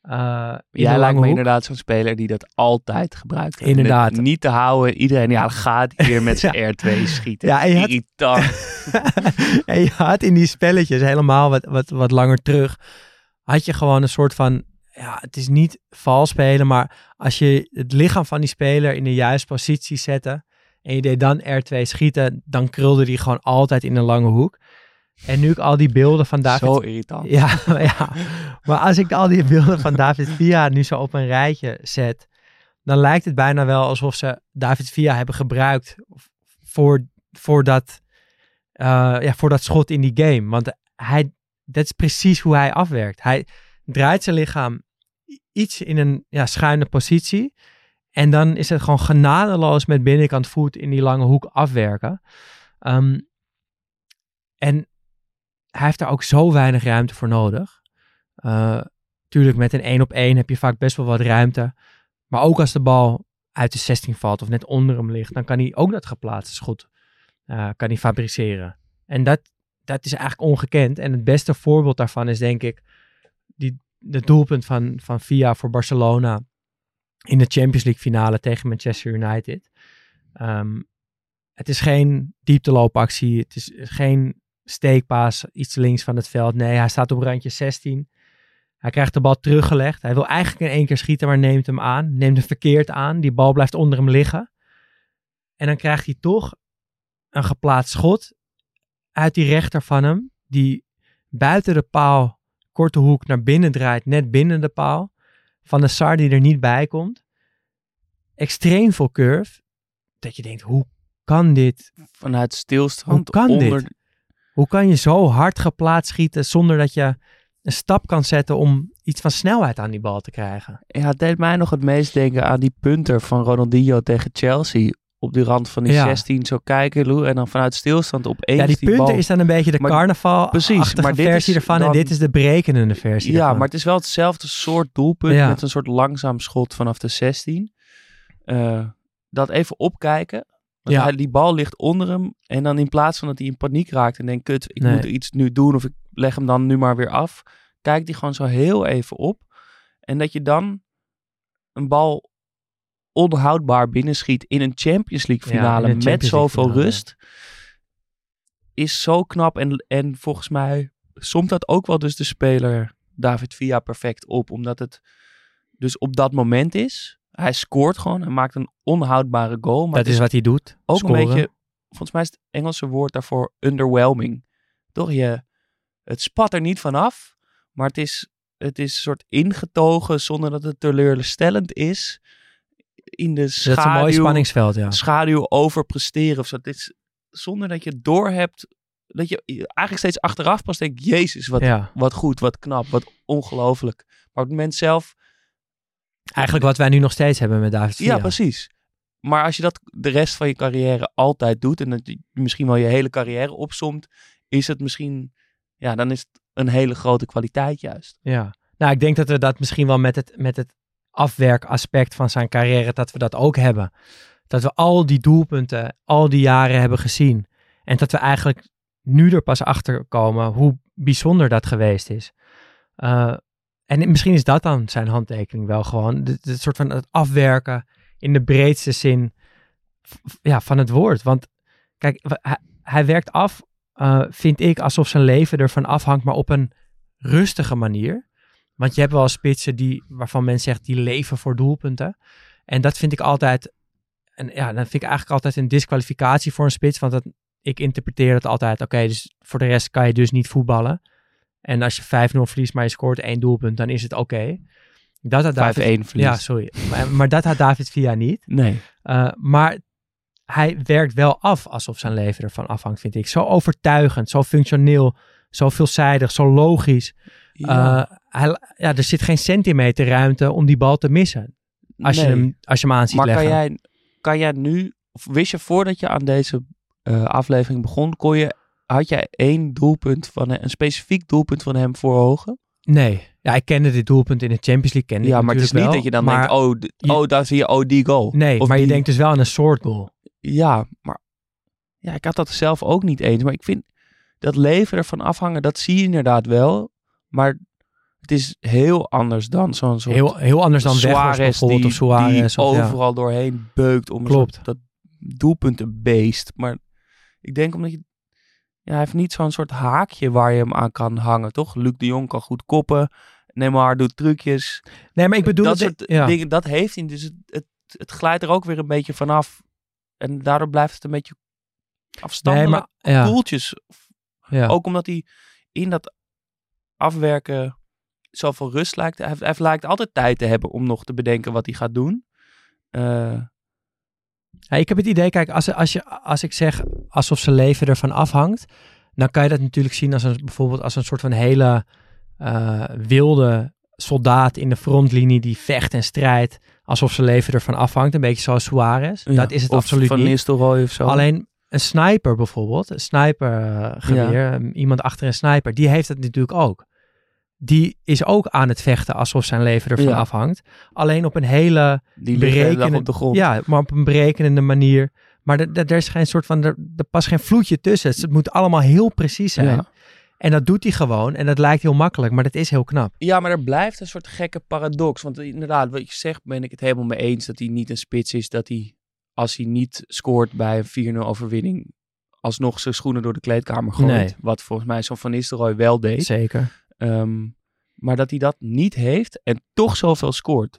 Eh, Jij lijkt me hoek. inderdaad zo'n speler die dat altijd gebruikt. Inderdaad. Niet te houden. Iedereen, ja, gaat hij weer met zijn R2 schieten. Ja, en je had- Irritant. en je had in die spelletjes helemaal wat, wat, wat langer terug, had je gewoon een soort van, ja, het is niet vals spelen, maar als je het lichaam van die speler in de juiste positie zette en je deed dan R2 schieten, dan krulde die gewoon altijd in een lange hoek. En nu ik al die beelden van David... Zo irritant. Ja, ja, maar als ik al die beelden van David Villa nu zo op een rijtje zet, dan lijkt het bijna wel alsof ze David Villa hebben gebruikt voor, voor, dat, eh, ja, voor dat schot in die game. Want hij, dat is precies hoe hij afwerkt. Hij draait zijn lichaam iets in een ja, schuine positie. En dan is het gewoon genadeloos met binnenkant voet in die lange hoek afwerken. Ehm, en hij heeft daar ook zo weinig ruimte voor nodig. Eh, tuurlijk, met een 1 op 1 heb je vaak best wel wat ruimte. Maar ook als de bal uit de 16 valt of net onder hem ligt, dan kan hij ook dat geplaatste schot eh, kan hij fabriceren. En dat, dat is eigenlijk ongekend. En het beste voorbeeld daarvan is denk ik de doelpunt van, van Via voor Barcelona in de Champions League finale tegen Manchester United. Ehm, het is geen diepteloopactie, het is geen steekpaas iets links van het veld. Nee, hij staat op randje 16. Hij krijgt de bal teruggelegd. Hij wil eigenlijk in één keer schieten, maar neemt hem aan. Neemt hem verkeerd aan. Die bal blijft onder hem liggen. En dan krijgt hij toch een geplaatst schot uit die rechter van hem. Die buiten de paal, korte hoek, naar binnen draait. Net binnen de paal. Van de Sar die er niet bij komt. Extreem veel curve. Dat je denkt, hoe kan dit? Vanuit stilstand. Hoe kan onder, dit? Hoe kan je zo hard geplaatst schieten zonder dat je een stap kan zetten om iets van snelheid aan die bal te krijgen? Ja, het deed mij nog het meest denken aan die punter van Ronaldinho tegen Chelsea. Op die rand van die Ja. 16 zo kijken. En dan vanuit stilstand opeens ja, die, die punten bal. is dan een beetje de Maar- carnaval Precies, maar dit versie is ervan en dit is de berekenende versie Ja, ervan. maar het is wel hetzelfde soort doelpunt Ja. met een soort langzaam schot vanaf de 16. Eh, dat even opkijken. Want Ja. hij- die bal ligt onder hem. En dan in plaats van dat hij in paniek raakt en denkt, kut, ik Nee. moet iets nu doen of ik leg hem dan nu maar weer af. Kijkt hij gewoon zo heel even op. En dat je dan een bal onhoudbaar binnenschiet in een Champions League finale met Champions zoveel finale, rust. Is zo knap. En, en volgens mij somt dat ook wel dus de speler David Villa perfect op. Omdat het dus op dat moment is. Hij scoort gewoon. Hij maakt een onhoudbare goal. Maar dat is wat hij doet. ook scoren. een beetje, volgens mij is het Engelse woord daarvoor underwhelming. Toch? Je, het spat er niet vanaf, maar het is, het is een soort ingetogen zonder dat het teleurstellend is. In de Dat is een mooi schaduw, spanningsveld, ja. schaduw overpresteren of zo. Het is zonder dat je doorhebt, dat je eigenlijk steeds achteraf pas denkt, jezus, wat, ja. wat goed, wat knap, wat ongelooflijk. Maar op het moment zelf Eigenlijk wat wij nu nog steeds hebben met David Villa. Ja, precies. Maar als je dat de rest van je carrière altijd doet en dat je misschien wel je hele carrière opsomt, is het misschien, ja, dan is het een hele grote kwaliteit juist. Ja. Nou, ik denk dat we dat misschien wel met het, met het afwerkaspect van zijn carrière, dat we dat ook hebben. Dat we al die doelpunten, al die jaren hebben gezien. En dat we eigenlijk nu er pas achter komen hoe bijzonder dat geweest is. Uh, en misschien is dat dan zijn handtekening wel gewoon. Het soort van het afwerken in de breedste zin ja, van het woord. Want kijk, hij, werkt af, uh, vind ik, alsof zijn leven ervan afhangt, maar op een rustige manier. Want je hebt wel spitsen die, waarvan men zegt, die leven voor doelpunten. En dat vind ik altijd, en ja, dan vind ik eigenlijk altijd een disqualificatie voor een spits. Want dat, ik interpreteer het altijd, oké, dus voor de rest kan je dus niet voetballen. En als je 5-0 verliest, maar je scoort één doelpunt, dan is het oké. Okay. Dat had David, 5-1 verlies. Ja, sorry. maar, maar, dat had David Villa niet. Nee. Uh, maar hij werkt wel af alsof zijn leven ervan afhangt, vind ik. Zo overtuigend, zo functioneel, zo veelzijdig, zo logisch. Ja. Uh, hij, ja, er zit geen centimeter ruimte om die bal te missen. Als, je, hem, als je hem aan ziet maar leggen. kan jij, kan jij nu, of wist je voordat je aan deze uh, aflevering begon, kon je, had jij één doelpunt van een specifiek doelpunt van hem voor ogen? Nee. Ja, ik kende dit doelpunt in de Champions League. Kende ja, maar het is niet wel, dat je dan maar denkt, oh, je- oh, daar zie je, oh, die goal. Nee, Of maar je denkt dus wel aan een soort goal. Ja, maar ja, ik had dat zelf ook niet eens. Maar ik vind dat leven ervan afhangen, dat zie je inderdaad wel. Maar het is heel anders dan zo'n soort Heel, heel anders dan Suarez bijvoorbeeld die, of Suarez. die of, ja. overal doorheen beukt om Klopt. soort, dat doelpuntenbeest. Maar ik denk omdat je... Ja, hij heeft niet zo'n soort haakje waar je hem aan kan hangen, toch? Luc de Jong kan goed koppen. Neymar doet trucjes. Nee, maar ik bedoel... dat het- soort ja. dingen, dat heeft hij. Dus het, het, het glijdt er ook weer een beetje vanaf. En daardoor blijft het een beetje Nee, afstandelijk maar... Ja, doeltjes. ja. Ook omdat hij in dat afwerken zoveel rust lijkt. Hij, hij lijkt altijd tijd te hebben om nog te bedenken wat hij gaat doen. Eh, Ja, ik heb het idee, kijk, als, als, je, als ik zeg alsof zijn leven ervan afhangt, dan kan je dat natuurlijk zien als een, bijvoorbeeld als een soort van hele eh, wilde soldaat in de frontlinie die vecht en strijdt, alsof zijn leven ervan afhangt. Een beetje zoals Suarez. ja. Dat is het Of absoluut Van niet. Nistelrooy of zo. Alleen een sniper bijvoorbeeld, een snipergeweer, um, iemand achter een sniper, die heeft het natuurlijk ook. Die is ook aan het vechten alsof zijn leven ervan Ja. afhangt. Alleen op een hele die ligt de hele dag berekenen- op de grond. ja, maar op een berekenende manier. Maar er, is geen soort van, er, er past geen vloedje tussen. Het moet allemaal heel precies zijn. Ja. En dat doet hij gewoon. En dat lijkt heel makkelijk, maar dat is heel knap. Ja, maar er blijft een soort gekke paradox. Want inderdaad, wat je zegt, ben ik het helemaal mee eens dat hij niet een spits is. Dat hij, als hij niet scoort bij een 4-0 overwinning, alsnog zijn schoenen door de kleedkamer gooit. Nee. Wat volgens mij zo'n Van Nistelrooy wel deed. Zeker. Ehm, maar dat hij dat niet heeft en toch zoveel scoort.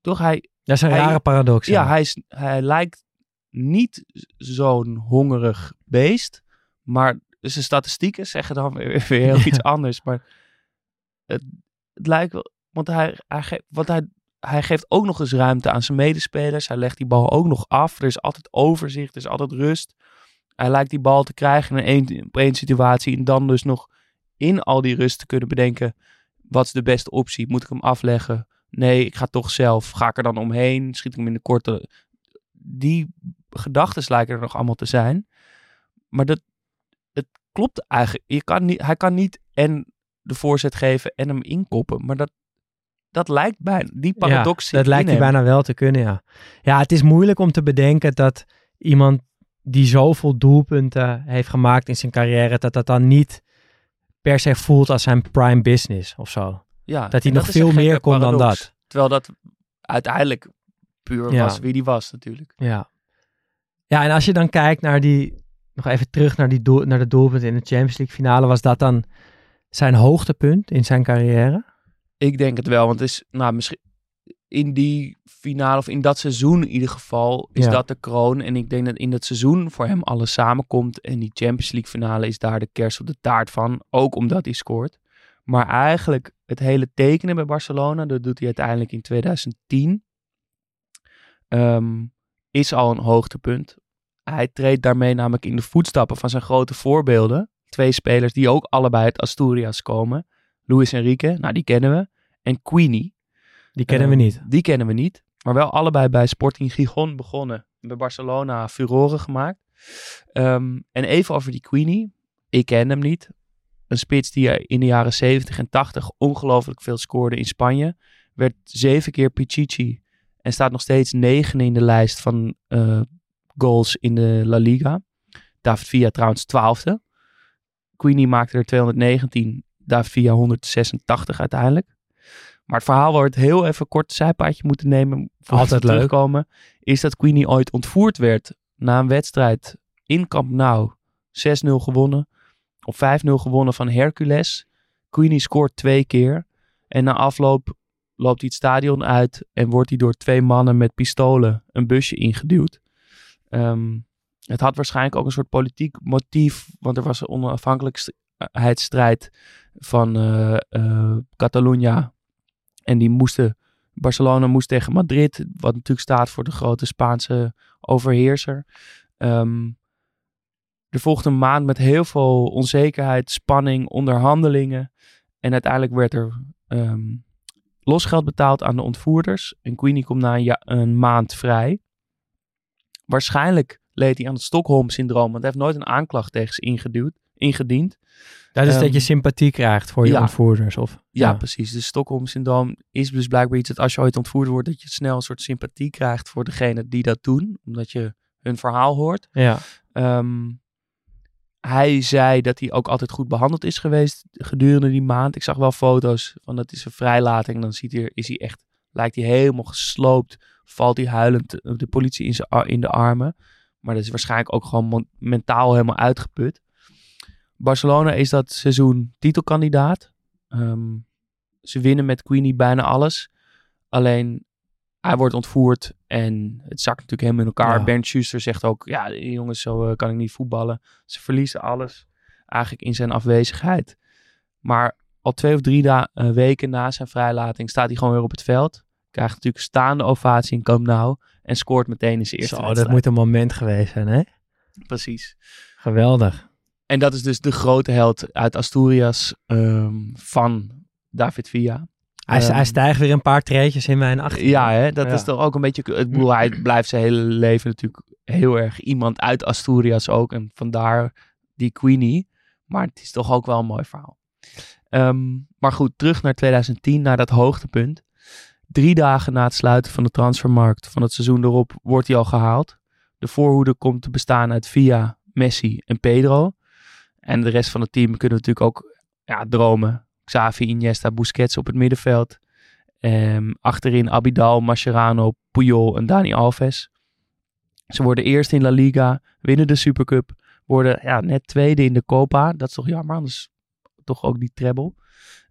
Toch, hij, Dat is een Hij- rare paradox. ja, hij, is, hij lijkt niet zo'n hongerig beest. Maar zijn statistieken zeggen dan weer, weer heel iets anders. Maar het, het lijkt wel. Want, hij, hij, ge- want hij, hij geeft ook nog eens ruimte aan zijn medespelers. Hij legt die bal ook nog af. Er is altijd overzicht, er is altijd rust. Hij lijkt die bal te krijgen in één, op één situatie. En dan dus nog in al die rust te kunnen bedenken. Wat is de beste optie? Moet ik hem afleggen? Nee, ik ga toch zelf. Ga ik er dan omheen? Schiet ik hem in de korte? Die gedachten lijken er nog allemaal te zijn. Maar dat, het klopt eigenlijk. Je kan niet, hij kan niet en de voorzet geven en hem inkoppen. Maar dat, dat lijkt bijna. Die paradox Ja, dat lijkt hij hem. bijna wel te kunnen, ja. Ja, het is moeilijk om te bedenken dat iemand die zoveel doelpunten heeft gemaakt in zijn carrière, dat dat dan niet per se voelt als zijn prime business of zo. Ja, Dat hij nog veel meer kon dan dat. Terwijl dat uiteindelijk puur Ja. was wie die was natuurlijk. Ja. Ja, en als je dan kijkt naar die, nog even terug naar, die doel, naar de doelpunt in de Champions League finale, was dat dan zijn hoogtepunt in zijn carrière? Ik denk het wel, want het is nou, misschien in die finale of in dat seizoen in ieder geval is Ja. dat de kroon. En ik denk dat in dat seizoen voor hem alles samenkomt. En die Champions League finale is daar de kers op de taart van. Ook omdat hij scoort. Maar eigenlijk het hele tekenen bij Barcelona, dat doet hij uiteindelijk in 2010. ehm, is al een hoogtepunt. Hij treedt daarmee namelijk in de voetstappen van zijn grote voorbeelden. Twee spelers die ook allebei uit Asturias komen. Luis Enrique, nou die kennen we. En Queenie. Die kennen we Ehm, niet. Die kennen we niet. Maar wel allebei bij Sporting Gijon begonnen. Bij Barcelona furoren gemaakt. Ehm, en even over die Queenie. Ik ken hem niet. Een spits die in de jaren 70 en 80 ongelooflijk veel scoorde in Spanje. Werd zeven keer Pichichi. En staat nog steeds negen in de lijst van eh, goals in de La Liga. David Villa trouwens twaalfde. Queenie maakte er 219, Davia 186 uiteindelijk. Maar het verhaal waar we het heel even kort zijpaadje moeten nemen, voor Altijd leuk. terugkomen, is dat Queenie ooit ontvoerd werd na een wedstrijd in Camp Nou. 6-0 gewonnen, of 5-0 gewonnen van Hercules. Queenie scoort twee keer en na afloop loopt hij het stadion uit en wordt hij door twee mannen met pistolen een busje ingeduwd. Ehm, het had waarschijnlijk ook een soort politiek motief, want er was een onafhankelijkheidsstrijd van Catalunya. En die moesten, Barcelona moest tegen Madrid, wat natuurlijk staat voor de grote Spaanse overheerser. Ehm, er volgde een maand met heel veel onzekerheid, spanning, onderhandelingen. En uiteindelijk werd er ehm, losgeld betaald aan de ontvoerders. En Queenie komt na een, een maand vrij. Waarschijnlijk leed hij aan het Stockholm-syndroom, want hij heeft nooit een aanklacht tegen ze ingeduwd, ingediend. Dat is Ehm, dat je sympathie krijgt voor je ja. ontvoerders. Of, Ja, precies. De Stockholm-syndroom is dus blijkbaar iets dat als je ooit ontvoerd wordt, dat je snel een soort sympathie krijgt voor degene die dat doen, omdat je hun verhaal hoort. ja. Ehm, hij zei dat hij ook altijd goed behandeld is geweest gedurende die maand. Ik zag wel foto's van dat is een vrijlating. Dan ziet hij, is hij echt, lijkt hij helemaal gesloopt. Valt hij huilend eh, de politie in, zijn, in de armen. Maar dat is waarschijnlijk ook gewoon mentaal helemaal uitgeput. Barcelona is dat seizoen titelkandidaat. Ehm, ze winnen met Queenie bijna alles. Alleen hij wordt ontvoerd en het zakt natuurlijk helemaal in elkaar. Ja. Bernd Schuster zegt ook, ja jongens, zo eh, kan ik niet voetballen. Ze verliezen alles eigenlijk in zijn afwezigheid. Maar al twee of drie da- eh, weken na zijn vrijlating staat hij gewoon weer op het veld. Krijgt natuurlijk staande ovatie in Camp Nou en scoort meteen in zijn eerste Zo, dat moet een moment geweest zijn, hè? Precies. Geweldig. En dat is dus de grote held uit Asturias ehm, van David Villa. Hij, Ehm, hij stijgt weer een paar treetjes in mijn achter. Ja, hè, dat Ja. is toch ook een beetje. Ik bedoel, hij blijft zijn hele leven natuurlijk heel erg iemand uit Asturias ook. En vandaar die Queenie. Maar het is toch ook wel een mooi verhaal. Ehm, maar goed, terug naar 2010, naar dat hoogtepunt. Drie dagen na het sluiten van de transfermarkt van het seizoen erop wordt hij al gehaald. De voorhoede komt te bestaan uit Via, Messi en Pedro. En de rest van het team kunnen natuurlijk ook ja, dromen. Xavi, Iniesta, Busquets op het middenveld. Ehm, achterin Abidal, Mascherano, Puyol en Dani Alves. Ze worden eerst in La Liga, winnen de Supercup, worden ja, net tweede in de Copa. Dat is toch jammer, anders toch ook die treble.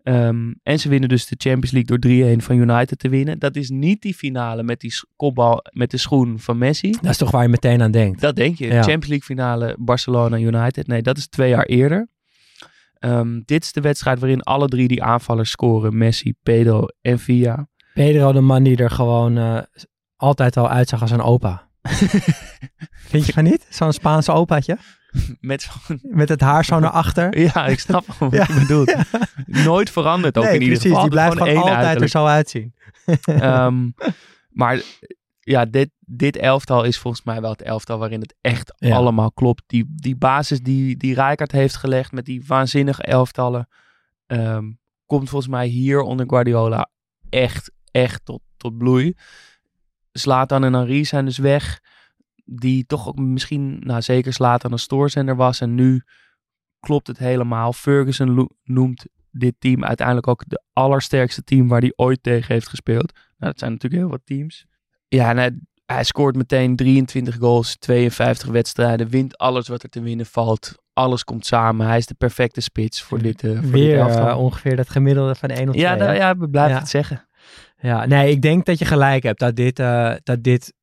Ehm, en ze winnen dus de Champions League door 3-1 van United te winnen. Dat is niet die finale met die kopbal met de schoen van Messi. Dat is toch waar je meteen aan denkt. Dat denk je. Ja. Champions League finale Barcelona United. Nee, dat is twee jaar eerder. Ehm, dit is de wedstrijd waarin alle drie die aanvallers scoren. Messi, Pedro en Villa. Pedro, de man die er gewoon eh, altijd al uitzag als een opa. Vind je van niet? Zo'n Spaanse opaatje? Met. Met het haar zo naar achter. Ja, ik snap wat Ja. je bedoelt. Nooit veranderd ook nee, in ieder precies. geval. Die blijft gewoon altijd er zo uitzien. Ehm, maar ja, dit, dit elftal is volgens mij wel het elftal waarin het echt Ja. allemaal klopt. Die, die basis die, die Rijkaard heeft gelegd met die waanzinnige elftallen, ehm, komt volgens mij hier onder Guardiola echt, echt tot, tot bloei. Zlatan en Henry zijn dus weg. Die toch ook misschien, nou zeker Zlatan een stoorzender was. En nu klopt het helemaal. Ferguson noemt dit team uiteindelijk ook de allersterkste team waar hij ooit tegen heeft gespeeld. Nou, dat zijn natuurlijk heel wat teams. Ja, en hij, hij scoort meteen 23 goals, 52 wedstrijden, wint alles wat er te winnen valt. Alles komt samen. Hij is de perfecte spits voor dit, eh voor dit Weer eh, ongeveer dat gemiddelde van 1 of 2. ja, nou, ja, we blijven Ja. het zeggen. Ja, nee, ik denk dat je gelijk hebt. Dat dit, eh, dat dit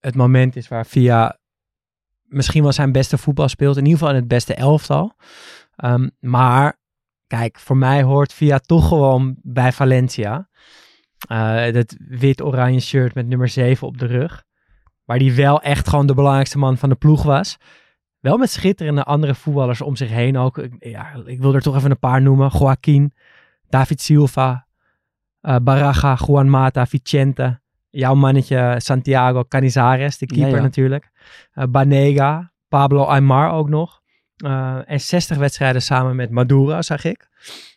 het moment is waar Via misschien wel zijn beste voetbal speelt. In ieder geval in het beste elftal. Ehm, maar kijk, voor mij hoort Via toch gewoon bij Valencia. Eh, dat wit-oranje shirt met nummer 7 op de rug. Waar die wel echt gewoon de belangrijkste man van de ploeg was. Wel met schitterende andere voetballers om zich heen ook. Ik- Ja, ik wil er toch even een paar noemen. Joaquin, David Silva, eh Baraja, Juan Mata, Vicente. Jouw mannetje Santiago Canizares, de keeper Ja, ja. natuurlijk. Eh, Banega, Pablo Aymar ook nog. Eh, en 60 wedstrijden samen met Maduro, zag ik.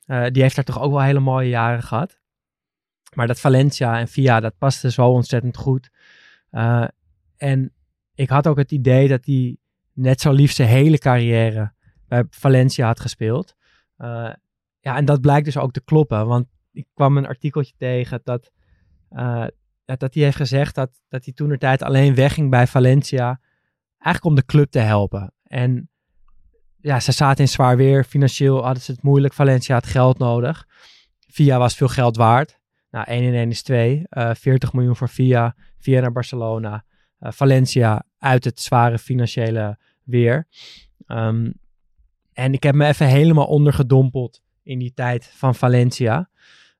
Eh, die heeft er toch ook wel hele mooie jaren gehad. Maar dat Valencia en Via, dat paste zo ontzettend goed. En ik had ook het idee dat hij net zo lief zijn hele carrière bij Valencia had gespeeld. Ja, en dat blijkt dus ook te kloppen. Want ik kwam een artikeltje tegen dat, uh, dat hij heeft gezegd dat, dat hij toen de tijd alleen wegging bij Valencia. Eigenlijk om de club te helpen. En ja, ze zaten in zwaar weer. Financieel hadden ze het moeilijk. Valencia had geld nodig. Via was veel geld waard. Nou, 1 in 1 is 2. Uh, 40 miljoen voor Via. Via naar Barcelona. Uh, Valencia uit het zware financiële weer. Um, en ik heb me even helemaal ondergedompeld in die tijd van Valencia.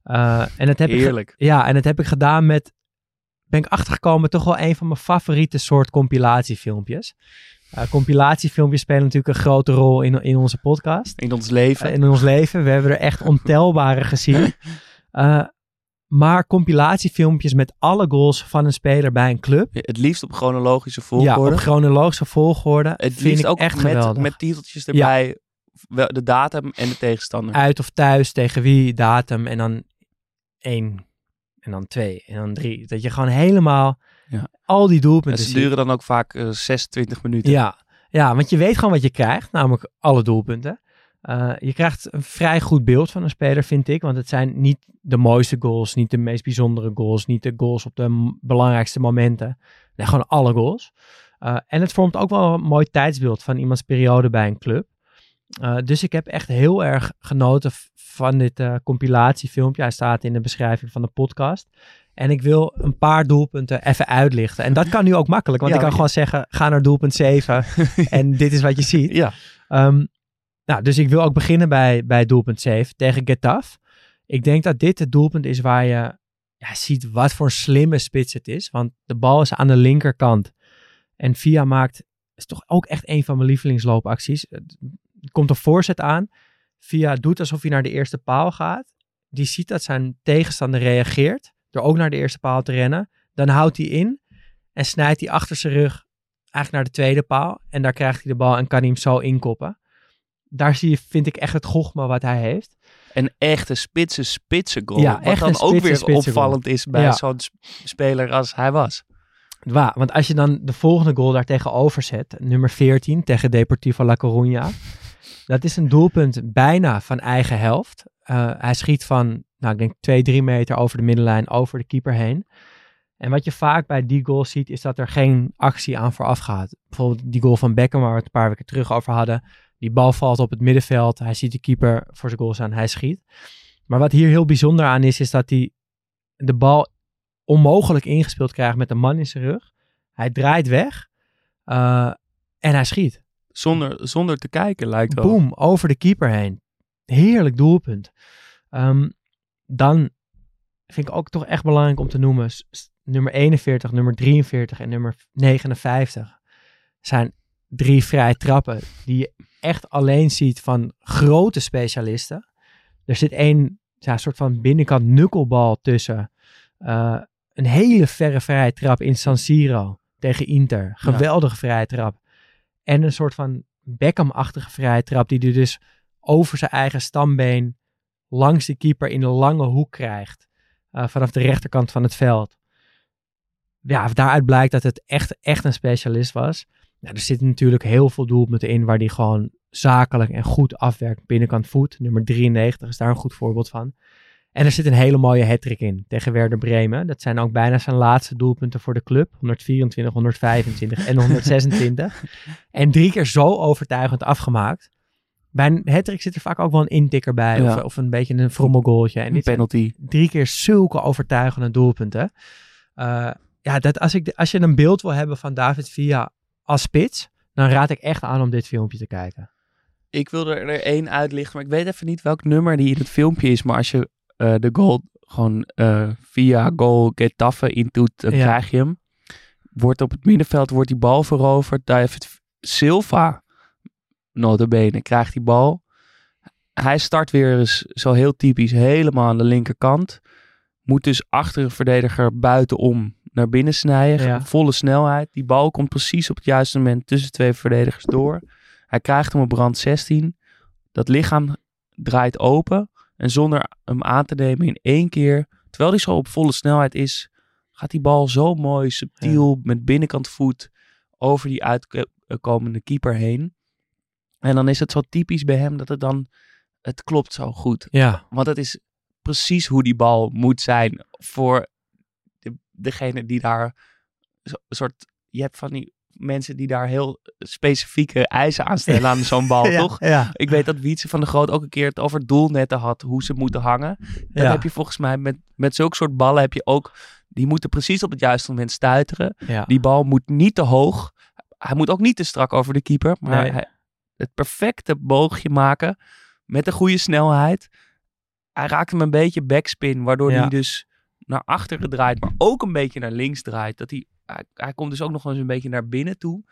Uh, en dat heb Heerlijk. Ik, ja, en dat heb ik gedaan met, ben ik achtergekomen, toch wel een van mijn favoriete soort compilatiefilmpjes. Uh, compilatiefilmpjes spelen natuurlijk een grote rol in, in onze podcast. In ons leven. Uh, in ons leven. We hebben er echt ontelbare gezien. maar compilatiefilmpjes met alle goals van een speler bij een club. Het liefst op chronologische volgorde. Ja, op chronologische volgorde. Het vind liefst ik ook echt met, geweldig. met titeltjes erbij. Ja. De datum en de tegenstander. Uit of thuis, tegen wie, datum en dan één. En dan twee. En dan drie. Dat je gewoon helemaal ja. al die doelpunten En ze duren dan ook vaak uh, 26 minuten. Ja. ja, want je weet gewoon wat je krijgt. Namelijk alle doelpunten. Uh, je krijgt een vrij goed beeld van een speler, vind ik. Want het zijn niet de mooiste goals, niet de meest bijzondere goals, niet de goals op de belangrijkste momenten. Nee, gewoon alle goals. Uh, en het vormt ook wel een mooi tijdsbeeld van iemands periode bij een club. Uh, dus ik heb echt heel erg genoten van dit uh, compilatiefilmpje. Hij staat in de beschrijving van de podcast. En ik wil een paar doelpunten even uitlichten. En dat kan nu ook makkelijk, want Ja, ik kan ja. gewoon zeggen: ga naar doelpunt 7 en dit is wat je ziet. Ja. Um, nou, dus ik wil ook beginnen bij, bij doelpunt 7 tegen Getafe. Ik denk dat dit het doelpunt is waar je ja, ziet wat voor een slimme spits het is. Want de bal is aan de linkerkant. En Via maakt, is toch ook echt een van mijn lievelingsloopacties. Komt een voorzet aan. Via doet alsof hij naar de eerste paal gaat. Die ziet dat zijn tegenstander reageert. Door ook naar de eerste paal te rennen. Dan houdt hij in. En snijdt hij achter zijn rug eigenlijk naar de tweede paal. En daar krijgt hij de bal en kan hij hem zo inkoppen. Daar zie je, vind ik echt het gochma wat hij heeft. Een echte spitse, spitse goal. Ja, wat dan ook weer goal. opvallend is bij Ja. zo'n sp- speler als hij was. Waar, want als je dan de volgende goal daar tegenover zet, nummer 14 tegen Deportivo La Coruña. Dat is een doelpunt bijna van eigen helft. Uh, hij schiet van, nou ik denk 2, 3 meter over de middenlijn, over de keeper heen. En wat je vaak bij die goal ziet, is dat er geen actie aan vooraf gaat. Bijvoorbeeld die goal van Beckham, waar we het een paar weken terug over hadden. Die bal valt op het middenveld. Hij ziet de keeper voor zijn goal staan. Hij schiet. Maar wat hier heel bijzonder aan is, is dat hij de bal onmogelijk ingespeeld krijgt met een man in zijn rug. Hij draait weg uh, en hij schiet. Zonder, zonder te kijken lijkt wel. Boom, over de keeper heen. Heerlijk doelpunt. Um, dan vind ik ook toch echt belangrijk om te noemen. Nummer 41, nummer 43 en nummer 59 zijn drie vrije trappen die je echt alleen ziet van grote specialisten. Er zit één ja, soort van binnenkant nukkelbal tussen. Uh, een hele verre vrije trap in San Siro tegen Inter. Geweldige ja. vrije trap. En een soort van Beckham-achtige vrije trap die hij dus over zijn eigen stambeen langs de keeper in een lange hoek krijgt. Uh, vanaf de rechterkant van het veld. Ja, daaruit blijkt dat het echt, echt een specialist was. Nou, er zitten natuurlijk heel veel doelpunten in waar die gewoon zakelijk en goed afwerkt. Binnenkant voet, nummer 93 is daar een goed voorbeeld van. En er zit een hele mooie hattrick in tegen Werder Bremen. Dat zijn ook bijna zijn laatste doelpunten voor de club. 124, 125 en 126. en drie keer zo overtuigend afgemaakt. Bij een hattrick zit er vaak ook wel een intikker bij. Ja. Of, of, een beetje een frommelgoaltje. En een penalty. Drie keer zulke overtuigende doelpunten. Uh, ja, dat als, ik, als je een beeld wil hebben van David Villa als spits, dan raad ik echt aan om dit filmpje te kijken. Ik wil er, er één uitlichten, maar ik weet even niet welk nummer die in het filmpje is. Maar als je de goal gewoon uh, via goal Getafe intoet, dan ja. krijg je hem. Wordt op het middenveld wordt die bal veroverd. David Silva, notabene, krijgt die bal. Hij start weer eens zo heel typisch helemaal aan de linkerkant. Moet dus achter een verdediger buitenom naar binnen snijden. Ja. Volle snelheid. Die bal komt precies op het juiste moment tussen twee verdedigers door. Hij krijgt hem op brand 16. Dat lichaam draait open. En zonder hem aan te nemen in één keer, terwijl hij zo op volle snelheid is, gaat die bal zo mooi, subtiel, ja. met binnenkant voet over die uitkomende keeper heen. En dan is het zo typisch bij hem dat het dan, het klopt zo goed. Ja, Want het is precies hoe die bal moet zijn voor de, degene die daar een soort, je hebt van die mensen die daar heel specifieke eisen aan stellen aan zo'n bal, ja, toch? Ja, Ik weet dat Wietse van de Groot ook een keer het over doelnetten had, hoe ze moeten hangen. Dan Ja. heb je volgens mij met, met zulke soort ballen heb je ook, die moeten precies op het juiste moment stuiteren. Die bal moet niet te hoog. Hij moet ook niet te strak over de keeper. Maar Nee. hij, het perfecte boogje maken met een goede snelheid. Hij raakt hem een beetje backspin, waardoor hij dus naar achteren draait, maar ook een beetje naar links draait. Dat hij, hij, hij komt dus ook nog eens een beetje naar binnen toe.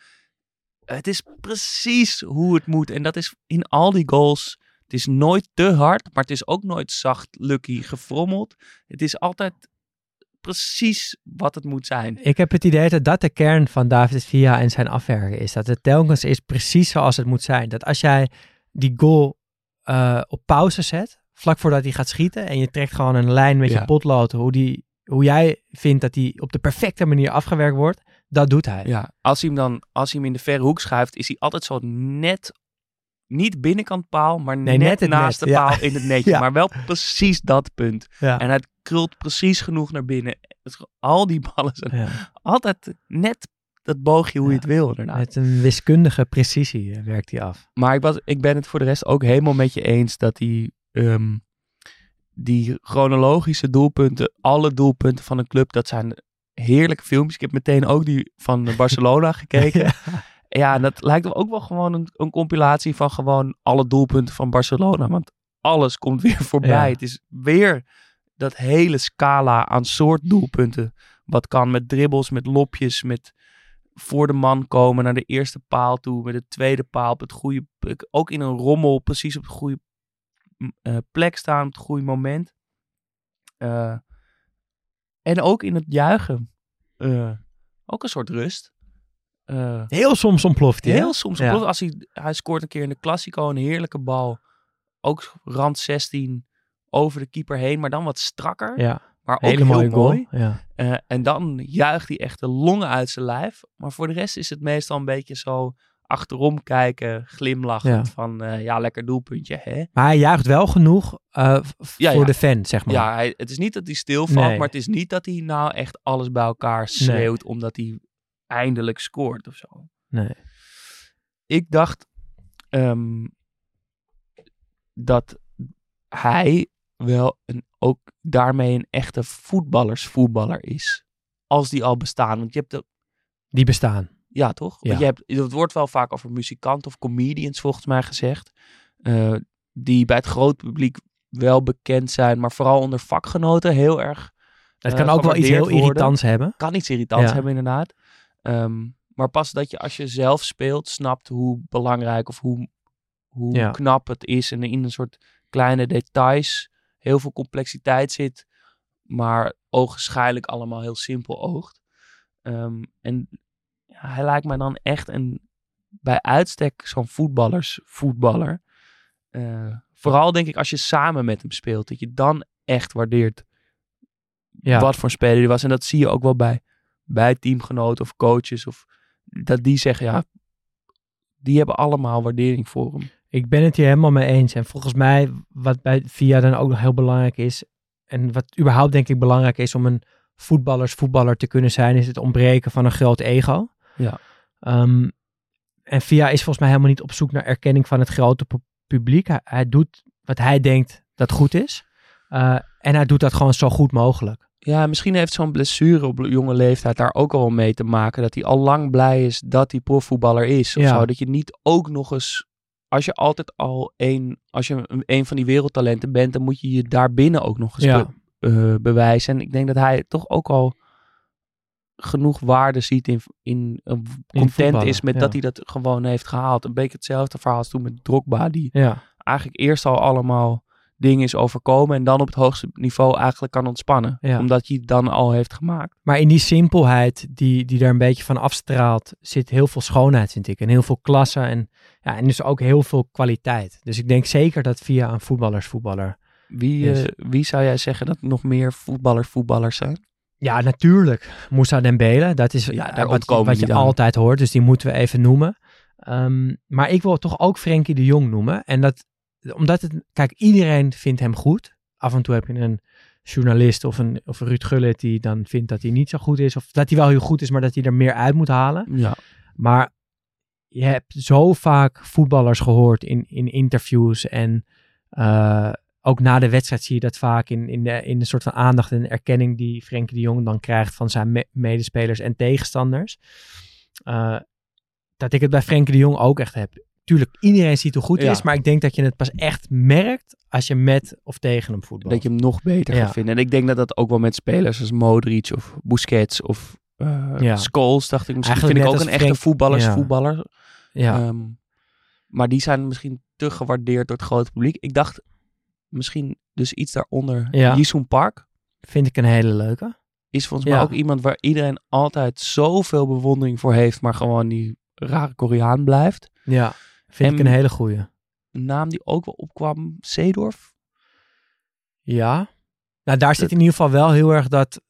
Het is precies hoe het moet. En dat is in al die goals. Het is nooit te hard, maar het is ook nooit zacht, lucky, gefrommeld. Het is altijd precies wat het moet zijn. Ik heb het idee dat dat de kern van David Villa en zijn afwerken is. Dat het telkens is precies zoals het moet zijn. Dat als jij die goal eh, op pauze zet, vlak voordat hij gaat schieten, en je trekt gewoon een lijn met Ja. je potlood, hoe, die, hoe jij vindt dat die op de perfecte manier afgewerkt wordt, dat doet hij. Ja, als hij hem dan, als hij hem in de verre hoek schuift, is hij altijd zo net, niet binnenkant paal, maar Nee, net, naast net, de ja. paal in het netje. Ja. Maar wel precies dat punt. Ja. En hij krult precies genoeg naar binnen. Al die ballen zijn altijd net dat boogje hoe je het wil inderdaad. Met een wiskundige precisie eh, werkt hij af. Maar ik, was, ik ben het voor de rest ook helemaal met je eens dat die, ehm, die chronologische doelpunten, alle doelpunten van een club, dat zijn heerlijke filmpjes. Ik heb meteen ook die van Barcelona gekeken. Ja. Dat lijkt me ook wel gewoon een, een compilatie van gewoon alle doelpunten van Barcelona. Want alles komt weer voorbij. Ja. Het is weer dat hele scala aan soort doelpunten. Wat kan met dribbels, met lopjes, met voor de man komen naar de eerste paal toe. Met de tweede paal op het goede, ook in een rommel precies op het goede eh, plek staan, op het goede moment. Eh, en ook in het juichen. eh, ook een soort rust. Heel soms ontploft hij. Heel soms. Ja. Als hij, hij scoort een keer in de Classico een heerlijke bal. Ook rand 16 over de keeper heen, maar dan wat strakker. Ja, maar ook hele heel mooie goal. mooi. Ja. Eh, en dan juicht hij echt de longen uit zijn lijf. Maar voor de rest is het meestal een beetje zo achterom kijken, glimlachend Ja. van eh, ja, lekker doelpuntje, hè? Maar hij juicht wel genoeg eh, Ja, voor ja. de fan, zeg maar. Ja, hij, het is niet dat hij stilvalt, Nee. maar het is niet dat hij nou echt alles bij elkaar schreeuwt omdat hij eindelijk scoort of zo. Nee. ik dacht ehm, dat hij wel een, ook daarmee een echte voetballersvoetballer is. Als die al bestaan. Want je hebt de, Die bestaan. Ja toch? Ja. Want je hebt, het wordt wel vaak over muzikanten of comedians volgens mij gezegd. eh, die bij het groot publiek wel bekend zijn, maar vooral onder vakgenoten heel erg. Het eh, kan ook wel iets heel worden irritants hebben. kan iets irritants Ja. hebben inderdaad. Ehm, maar pas dat je als je zelf speelt snapt hoe belangrijk of hoe, hoe Ja. knap het is. En in een soort kleine details heel veel complexiteit zit. Maar ogenschijnlijk allemaal heel simpel oogt. Ehm, en hij lijkt mij dan echt een bij uitstek zo'n voetballersvoetballer. Eh, vooral denk ik als je samen met hem speelt. Dat je dan echt waardeert Ja. wat voor een speler die was. En dat zie je ook wel bij, bij teamgenoten of coaches. Of dat die zeggen, ja, die hebben allemaal waardering voor hem. Ik ben het hier helemaal mee eens. En volgens mij, wat bij VIA dan ook nog heel belangrijk is, en wat überhaupt denk ik belangrijk is om een voetballersvoetballer te kunnen zijn, is het ontbreken van een groot ego. Ja. Ehm, en VIA is volgens mij helemaal niet op zoek naar erkenning van het grote pu- publiek. Hij, hij doet wat hij denkt dat goed is. Eh, en hij doet dat gewoon zo goed mogelijk. Ja, misschien heeft zo'n blessure op jonge leeftijd daar ook al mee te maken. Dat hij al lang blij is dat hij profvoetballer is. Of Ja. zo. Dat je niet ook nog eens, als je altijd al een, als je een, van die wereldtalenten bent, dan moet je je daarbinnen ook nog eens Ja. be- eh, bewijzen. En ik denk dat hij toch ook al genoeg waarde ziet in, in, eh, content is met ja. dat hij dat gewoon heeft gehaald. Een beetje hetzelfde verhaal als toen met Drogba, die Ja, eigenlijk eerst al allemaal dingen is overkomen en dan op het hoogste niveau eigenlijk kan ontspannen. Ja. Omdat hij het dan al heeft gemaakt. maar in die simpelheid die, die daar een beetje van afstraalt, zit heel veel schoonheid, vind ik. En heel veel klasse en, ja, en dus ook heel veel kwaliteit. Dus ik denk zeker dat via een voetballersvoetballer Wie, eh, wie zou jij zeggen dat nog meer voetballers voetballers zijn? Ja, natuurlijk. Moussa Dembele, dat is Ja, daar wat, wat je altijd hoort. Dus die moeten we even noemen. Ehm, maar ik wil toch ook Frenkie de Jong noemen. En dat, omdat het, kijk, iedereen vindt hem goed. Af en toe heb je een journalist of een, of een Ruud Gullit die dan vindt dat hij niet zo goed is. Of dat hij wel heel goed is, maar dat hij er meer uit moet halen. Ja. Maar je hebt zo vaak voetballers gehoord in, in interviews en eh, ook na de wedstrijd zie je dat vaak in, in, de, in de soort van aandacht en erkenning die Frenkie de Jong dan krijgt van zijn me- medespelers en tegenstanders. Eh, dat ik het bij Frenkie de Jong ook echt heb. Tuurlijk, iedereen ziet hoe goed hij Ja. is, maar ik denk dat je het pas echt merkt als je met of tegen hem voetbalt. Dat je hem nog beter Ja. gaat vinden. En ik denk dat dat ook wel met spelers als Modric of Busquets of eh Ja. Scholes, dacht ik misschien. Eigenlijk vind ik ook een echte Frenk- voetballersvoetballer. ja. Ehm, maar die zijn misschien te gewaardeerd door het grote publiek. Ik dacht misschien dus iets daaronder. Ja. Park vind ik een hele leuke. is volgens mij Ja. ook iemand waar iedereen altijd zoveel bewondering voor heeft, maar gewoon die rare Koreaan blijft. Ja, vind ik En- een hele goeie. Een naam die ook wel opkwam, Seedorf. Ja. Nou, daar zit in ieder geval wel heel erg dat,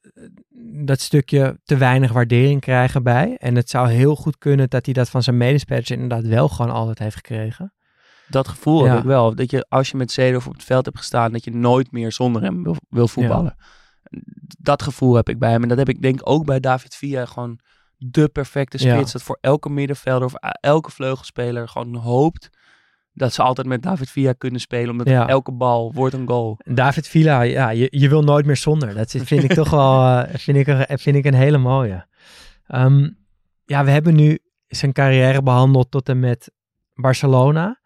dat stukje te weinig waardering krijgen bij. En het zou heel goed kunnen dat hij dat van zijn medespelers inderdaad wel gewoon altijd heeft gekregen. Dat gevoel Ja. heb ik wel. Dat je als je met Seedorf op het veld hebt gestaan, dat je nooit meer zonder hem wil, wil voetballen. Dat gevoel heb ik bij hem. En dat heb ik denk ik ook bij David Villa. Gewoon de perfecte Ja. spits. Dat voor elke middenvelder of elke vleugelspeler gewoon hoopt dat ze altijd met David Villa kunnen spelen. Omdat Ja. elke bal wordt een goal. David Villa, ja, je, je wil nooit meer zonder. Dat vind ik toch wel eh, vind ik, een- vind ik een hele mooie. Ehm, ja, we hebben nu zijn carrière behandeld tot en met Barcelona.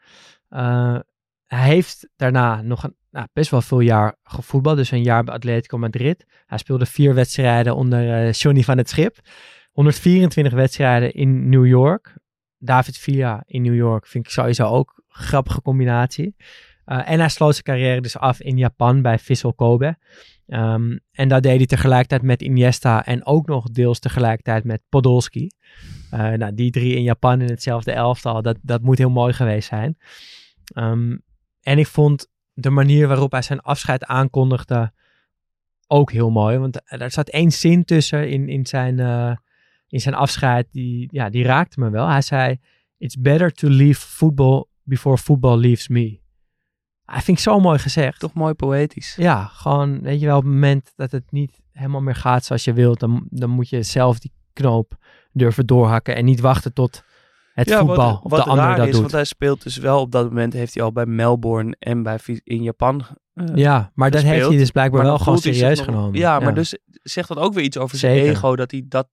Eh, hij heeft daarna nog een, nou, best wel veel jaar gevoetbald. Dus een jaar bij Atletico Madrid. Hij speelde vier wedstrijden onder eh Johnny van het Schip. 124 wedstrijden in New York. David Villa in New York vind ik sowieso ook een grappige combinatie. Uh, en hij sloot zijn carrière dus af in Japan bij Vissel Kobe. Um, en dat deed hij tegelijkertijd met Iniesta en ook nog deels tegelijkertijd met Podolski. Uh, nou, die drie in Japan in hetzelfde elftal, dat, dat moet heel mooi geweest zijn. Um, en ik vond de manier waarop hij zijn afscheid aankondigde ook heel mooi. Want er zat één zin tussen in, in, zijn, uh, in zijn afscheid, die, ja, die raakte me wel. Hij zei, it's better to leave football before football leaves me. Hij vind ik zo mooi gezegd. Toch mooi poëtisch. Ja, gewoon, weet je wel, op het moment dat het niet helemaal meer gaat zoals je wilt, dan, dan moet je zelf die knoop durven doorhakken en niet wachten tot het ja, voetbal wat, of wat de ander raar dat is, doet. Want hij speelt dus wel op dat moment, heeft hij al bij Melbourne en bij in Japan uh, Ja, maar dat heeft hij dus blijkbaar wel gewoon serieus nog, genomen. Ja, maar dus zegt dat ook weer iets over Zeker. zijn ego, dat hij dat,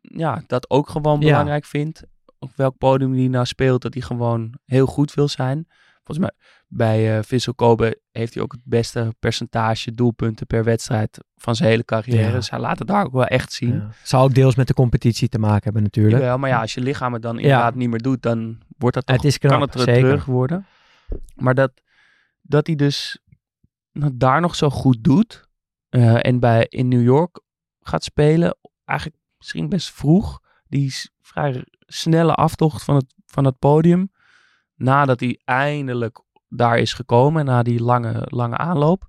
ja, dat ook gewoon belangrijk ja. vindt. Op welk podium hij nou speelt, dat hij gewoon heel goed wil zijn. Volgens mij bij uh, Vissel Kobe heeft hij ook het beste percentage doelpunten per wedstrijd van zijn hele carrière. Ja. Dus hij laat het daar ook wel echt zien. Ja. Zou ook deels met de competitie te maken hebben natuurlijk. Ja, maar ja, als je lichaam het dan inderdaad niet meer doet, dan wordt dat toch, het is knap, kan het er zeker. terug worden. Maar dat, dat hij dus daar nog zo goed doet uh, en bij, in New York gaat spelen, eigenlijk misschien best vroeg, die vrij snelle aftocht van het, van het podium, nadat hij eindelijk daar is gekomen, na die lange, lange aanloop,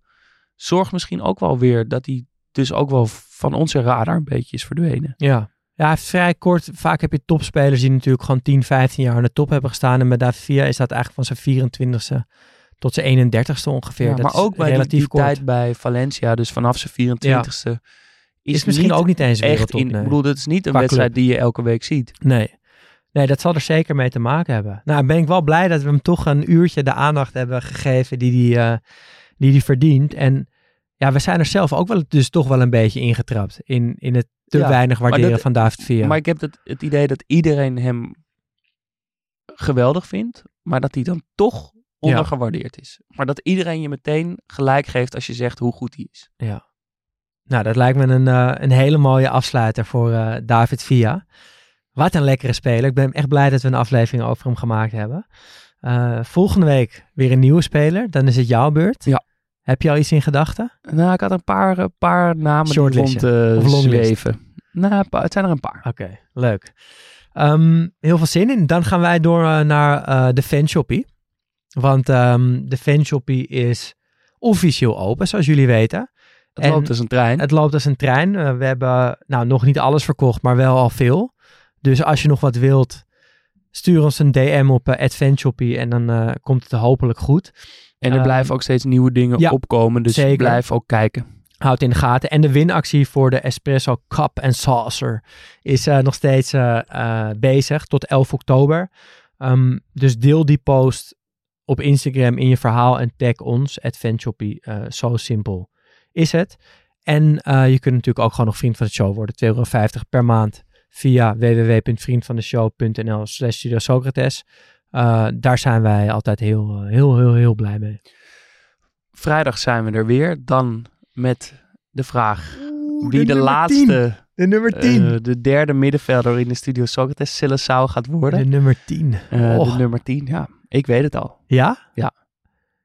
zorgt misschien ook wel weer dat hij dus ook wel van onze radar een beetje is verdwenen. Ja. Ja, vrij kort. Vaak heb je topspelers die natuurlijk gewoon 10, 15 jaar aan de top hebben gestaan. En met David Villa is dat eigenlijk van zijn 24ste tot zijn 31ste ongeveer. Ja, dat maar ook bij relatief die, die kort. tijd bij Valencia, dus vanaf zijn 24ste, ja. is, is misschien ook niet eens echt in. Nee. Ik bedoel, het is niet een Qua wedstrijd club. die je elke week ziet. Nee. Nee, dat zal er zeker mee te maken hebben. Nou, ben ik wel blij dat we hem toch een uurtje de aandacht hebben gegeven die hij uh, die die verdient. En ja, we zijn er zelf ook wel dus toch wel een beetje ingetrapt in, in het te Ja, weinig waarderen dat- van David Villa. Maar ik heb het, het idee dat iedereen hem geweldig vindt, maar dat hij dan toch ondergewaardeerd is. Maar dat iedereen je meteen gelijk geeft als je zegt hoe goed hij is. Ja. Nou, dat lijkt me een, uh, een hele mooie afsluiter voor uh, David Villa. Wat een lekkere speler. Ik ben echt blij dat we een aflevering over hem gemaakt hebben. Uh, volgende week weer een nieuwe speler. Dan is het jouw beurt. Ja. Heb je al iets in gedachten? Nou, ik had een paar, uh, paar namen die rond Of uh, longlist? zweven. Nou, het zijn er een paar. Oké, okay, leuk. Um, heel veel zin in. Dan gaan wij door uh, naar uh, de fanshoppie. Want um, de fanshoppie is officieel open, zoals jullie weten. Het loopt als een trein. Het loopt als een trein. We hebben nou, nog niet alles verkocht, maar wel al veel. Dus als je nog wat wilt, stuur ons een DM op uh, en dan uh, komt het hopelijk goed. En er Uh, blijven ook steeds nieuwe dingen ja, opkomen, dus zeker. blijf ook kijken. Houd in de gaten. En de winactie voor de Espresso Cup and Saucer is uh, nog steeds bezig tot 11 oktober. Um, dus deel die post op Instagram in je verhaal en tag ons. Uh, zo simpel is het. En je kunt natuurlijk ook gewoon nog vriend van de show worden. 2,50 euro per maand via www.vriendvandeshow.nl slash Studio Socrates. Uh, daar zijn wij altijd heel, heel, heel, heel blij mee. Vrijdag zijn we er weer. Dan met de vraag Oeh, wie de, de laatste, de nummer 10, uh, de derde middenvelder in de Studio Socrates Silesau gaat worden. De nummer 10. Uh, oh. De nummer 10, ja. Ik weet het al. Ja? Ja.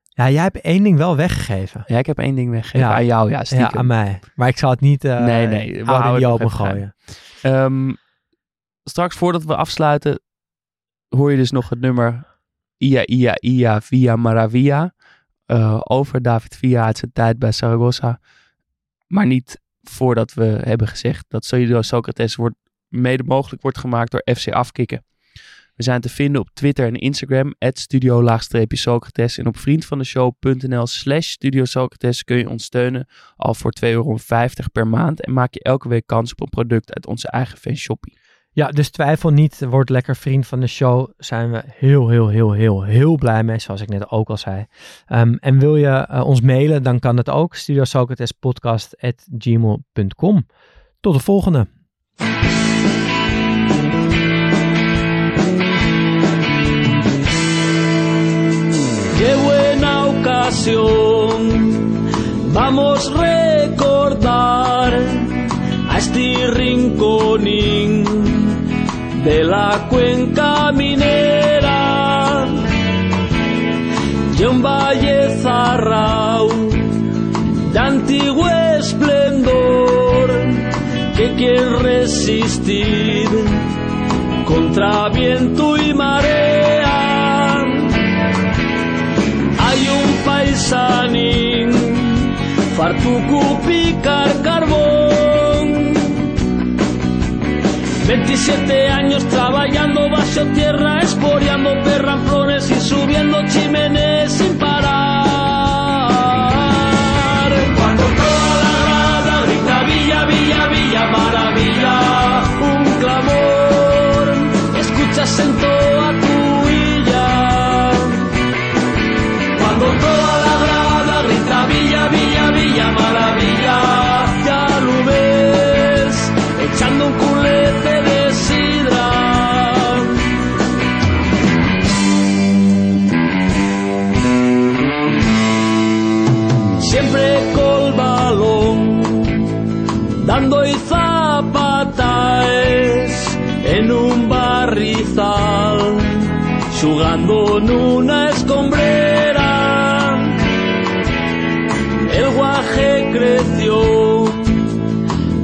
Ja, jij hebt één ding wel weggegeven. Ja, ik heb één ding weggegeven. Ja. Aan jou, ja, stiekem. Ja, aan mij. Maar ik zal het niet uh, nee, nee, we houden die open gooien. Um, straks, voordat we afsluiten, hoor je dus nog het nummer Ia, Ia, Ia, Via Maravilla. Uh, over David Villa uit zijn tijd bij Saragossa. Maar niet voordat we hebben gezegd dat Studio Socrates wordt, mede mogelijk wordt gemaakt door FC Afkikken. We zijn te vinden op Twitter en Instagram, studio-socrates. En op vriendvandeshow.nl slash studio Socrates kun je ons steunen al voor 2,50 euro per maand. En maak je elke week kans op een product uit onze eigen fanshoppie. Ja, dus twijfel niet. Word lekker vriend van de show. Zijn we heel, heel, heel, heel, heel blij mee. Zoals ik net ook al zei. Um, en wil je uh, ons mailen, dan kan het ook. Studio Socrates podcast at gmail.com. Tot de volgende. Vamos a recordar a este rinconín de la cuenca minera y un valle zarrao de antiguo esplendor que quiere resistir contra viento y marea. Fartucu picar carbón. 27 años trabajando bajo tierra, esporeando perranflones y subiendo chimenes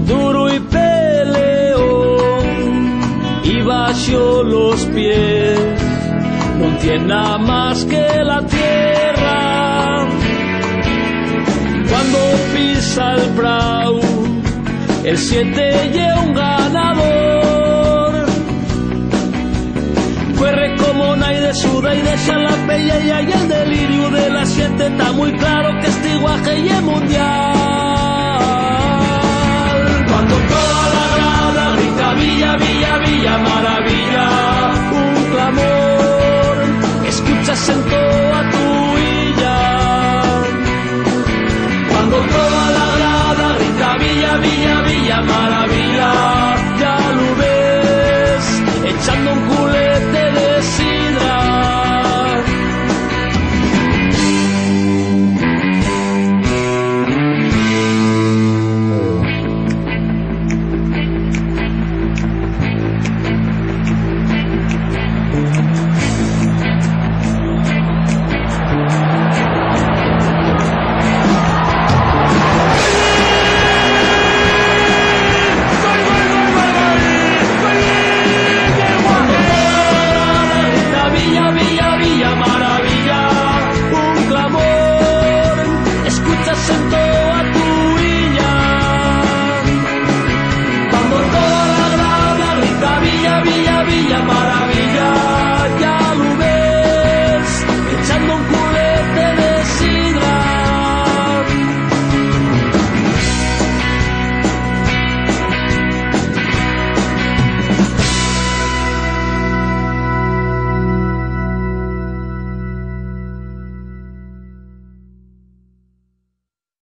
duro y peleón y vació los pies, no tiene nada más que la tierra. Cuando pisa el brau, el siete lleva un ganador. Corre como nadie suda y deja la pelea y el delirio de la siete está muy claro que este guaje y mundial. maravilla, villa, maravilla, un clamor que escuchas en toda tu villa. Cuando toda la grada grita villa, villa, villa, maravilla.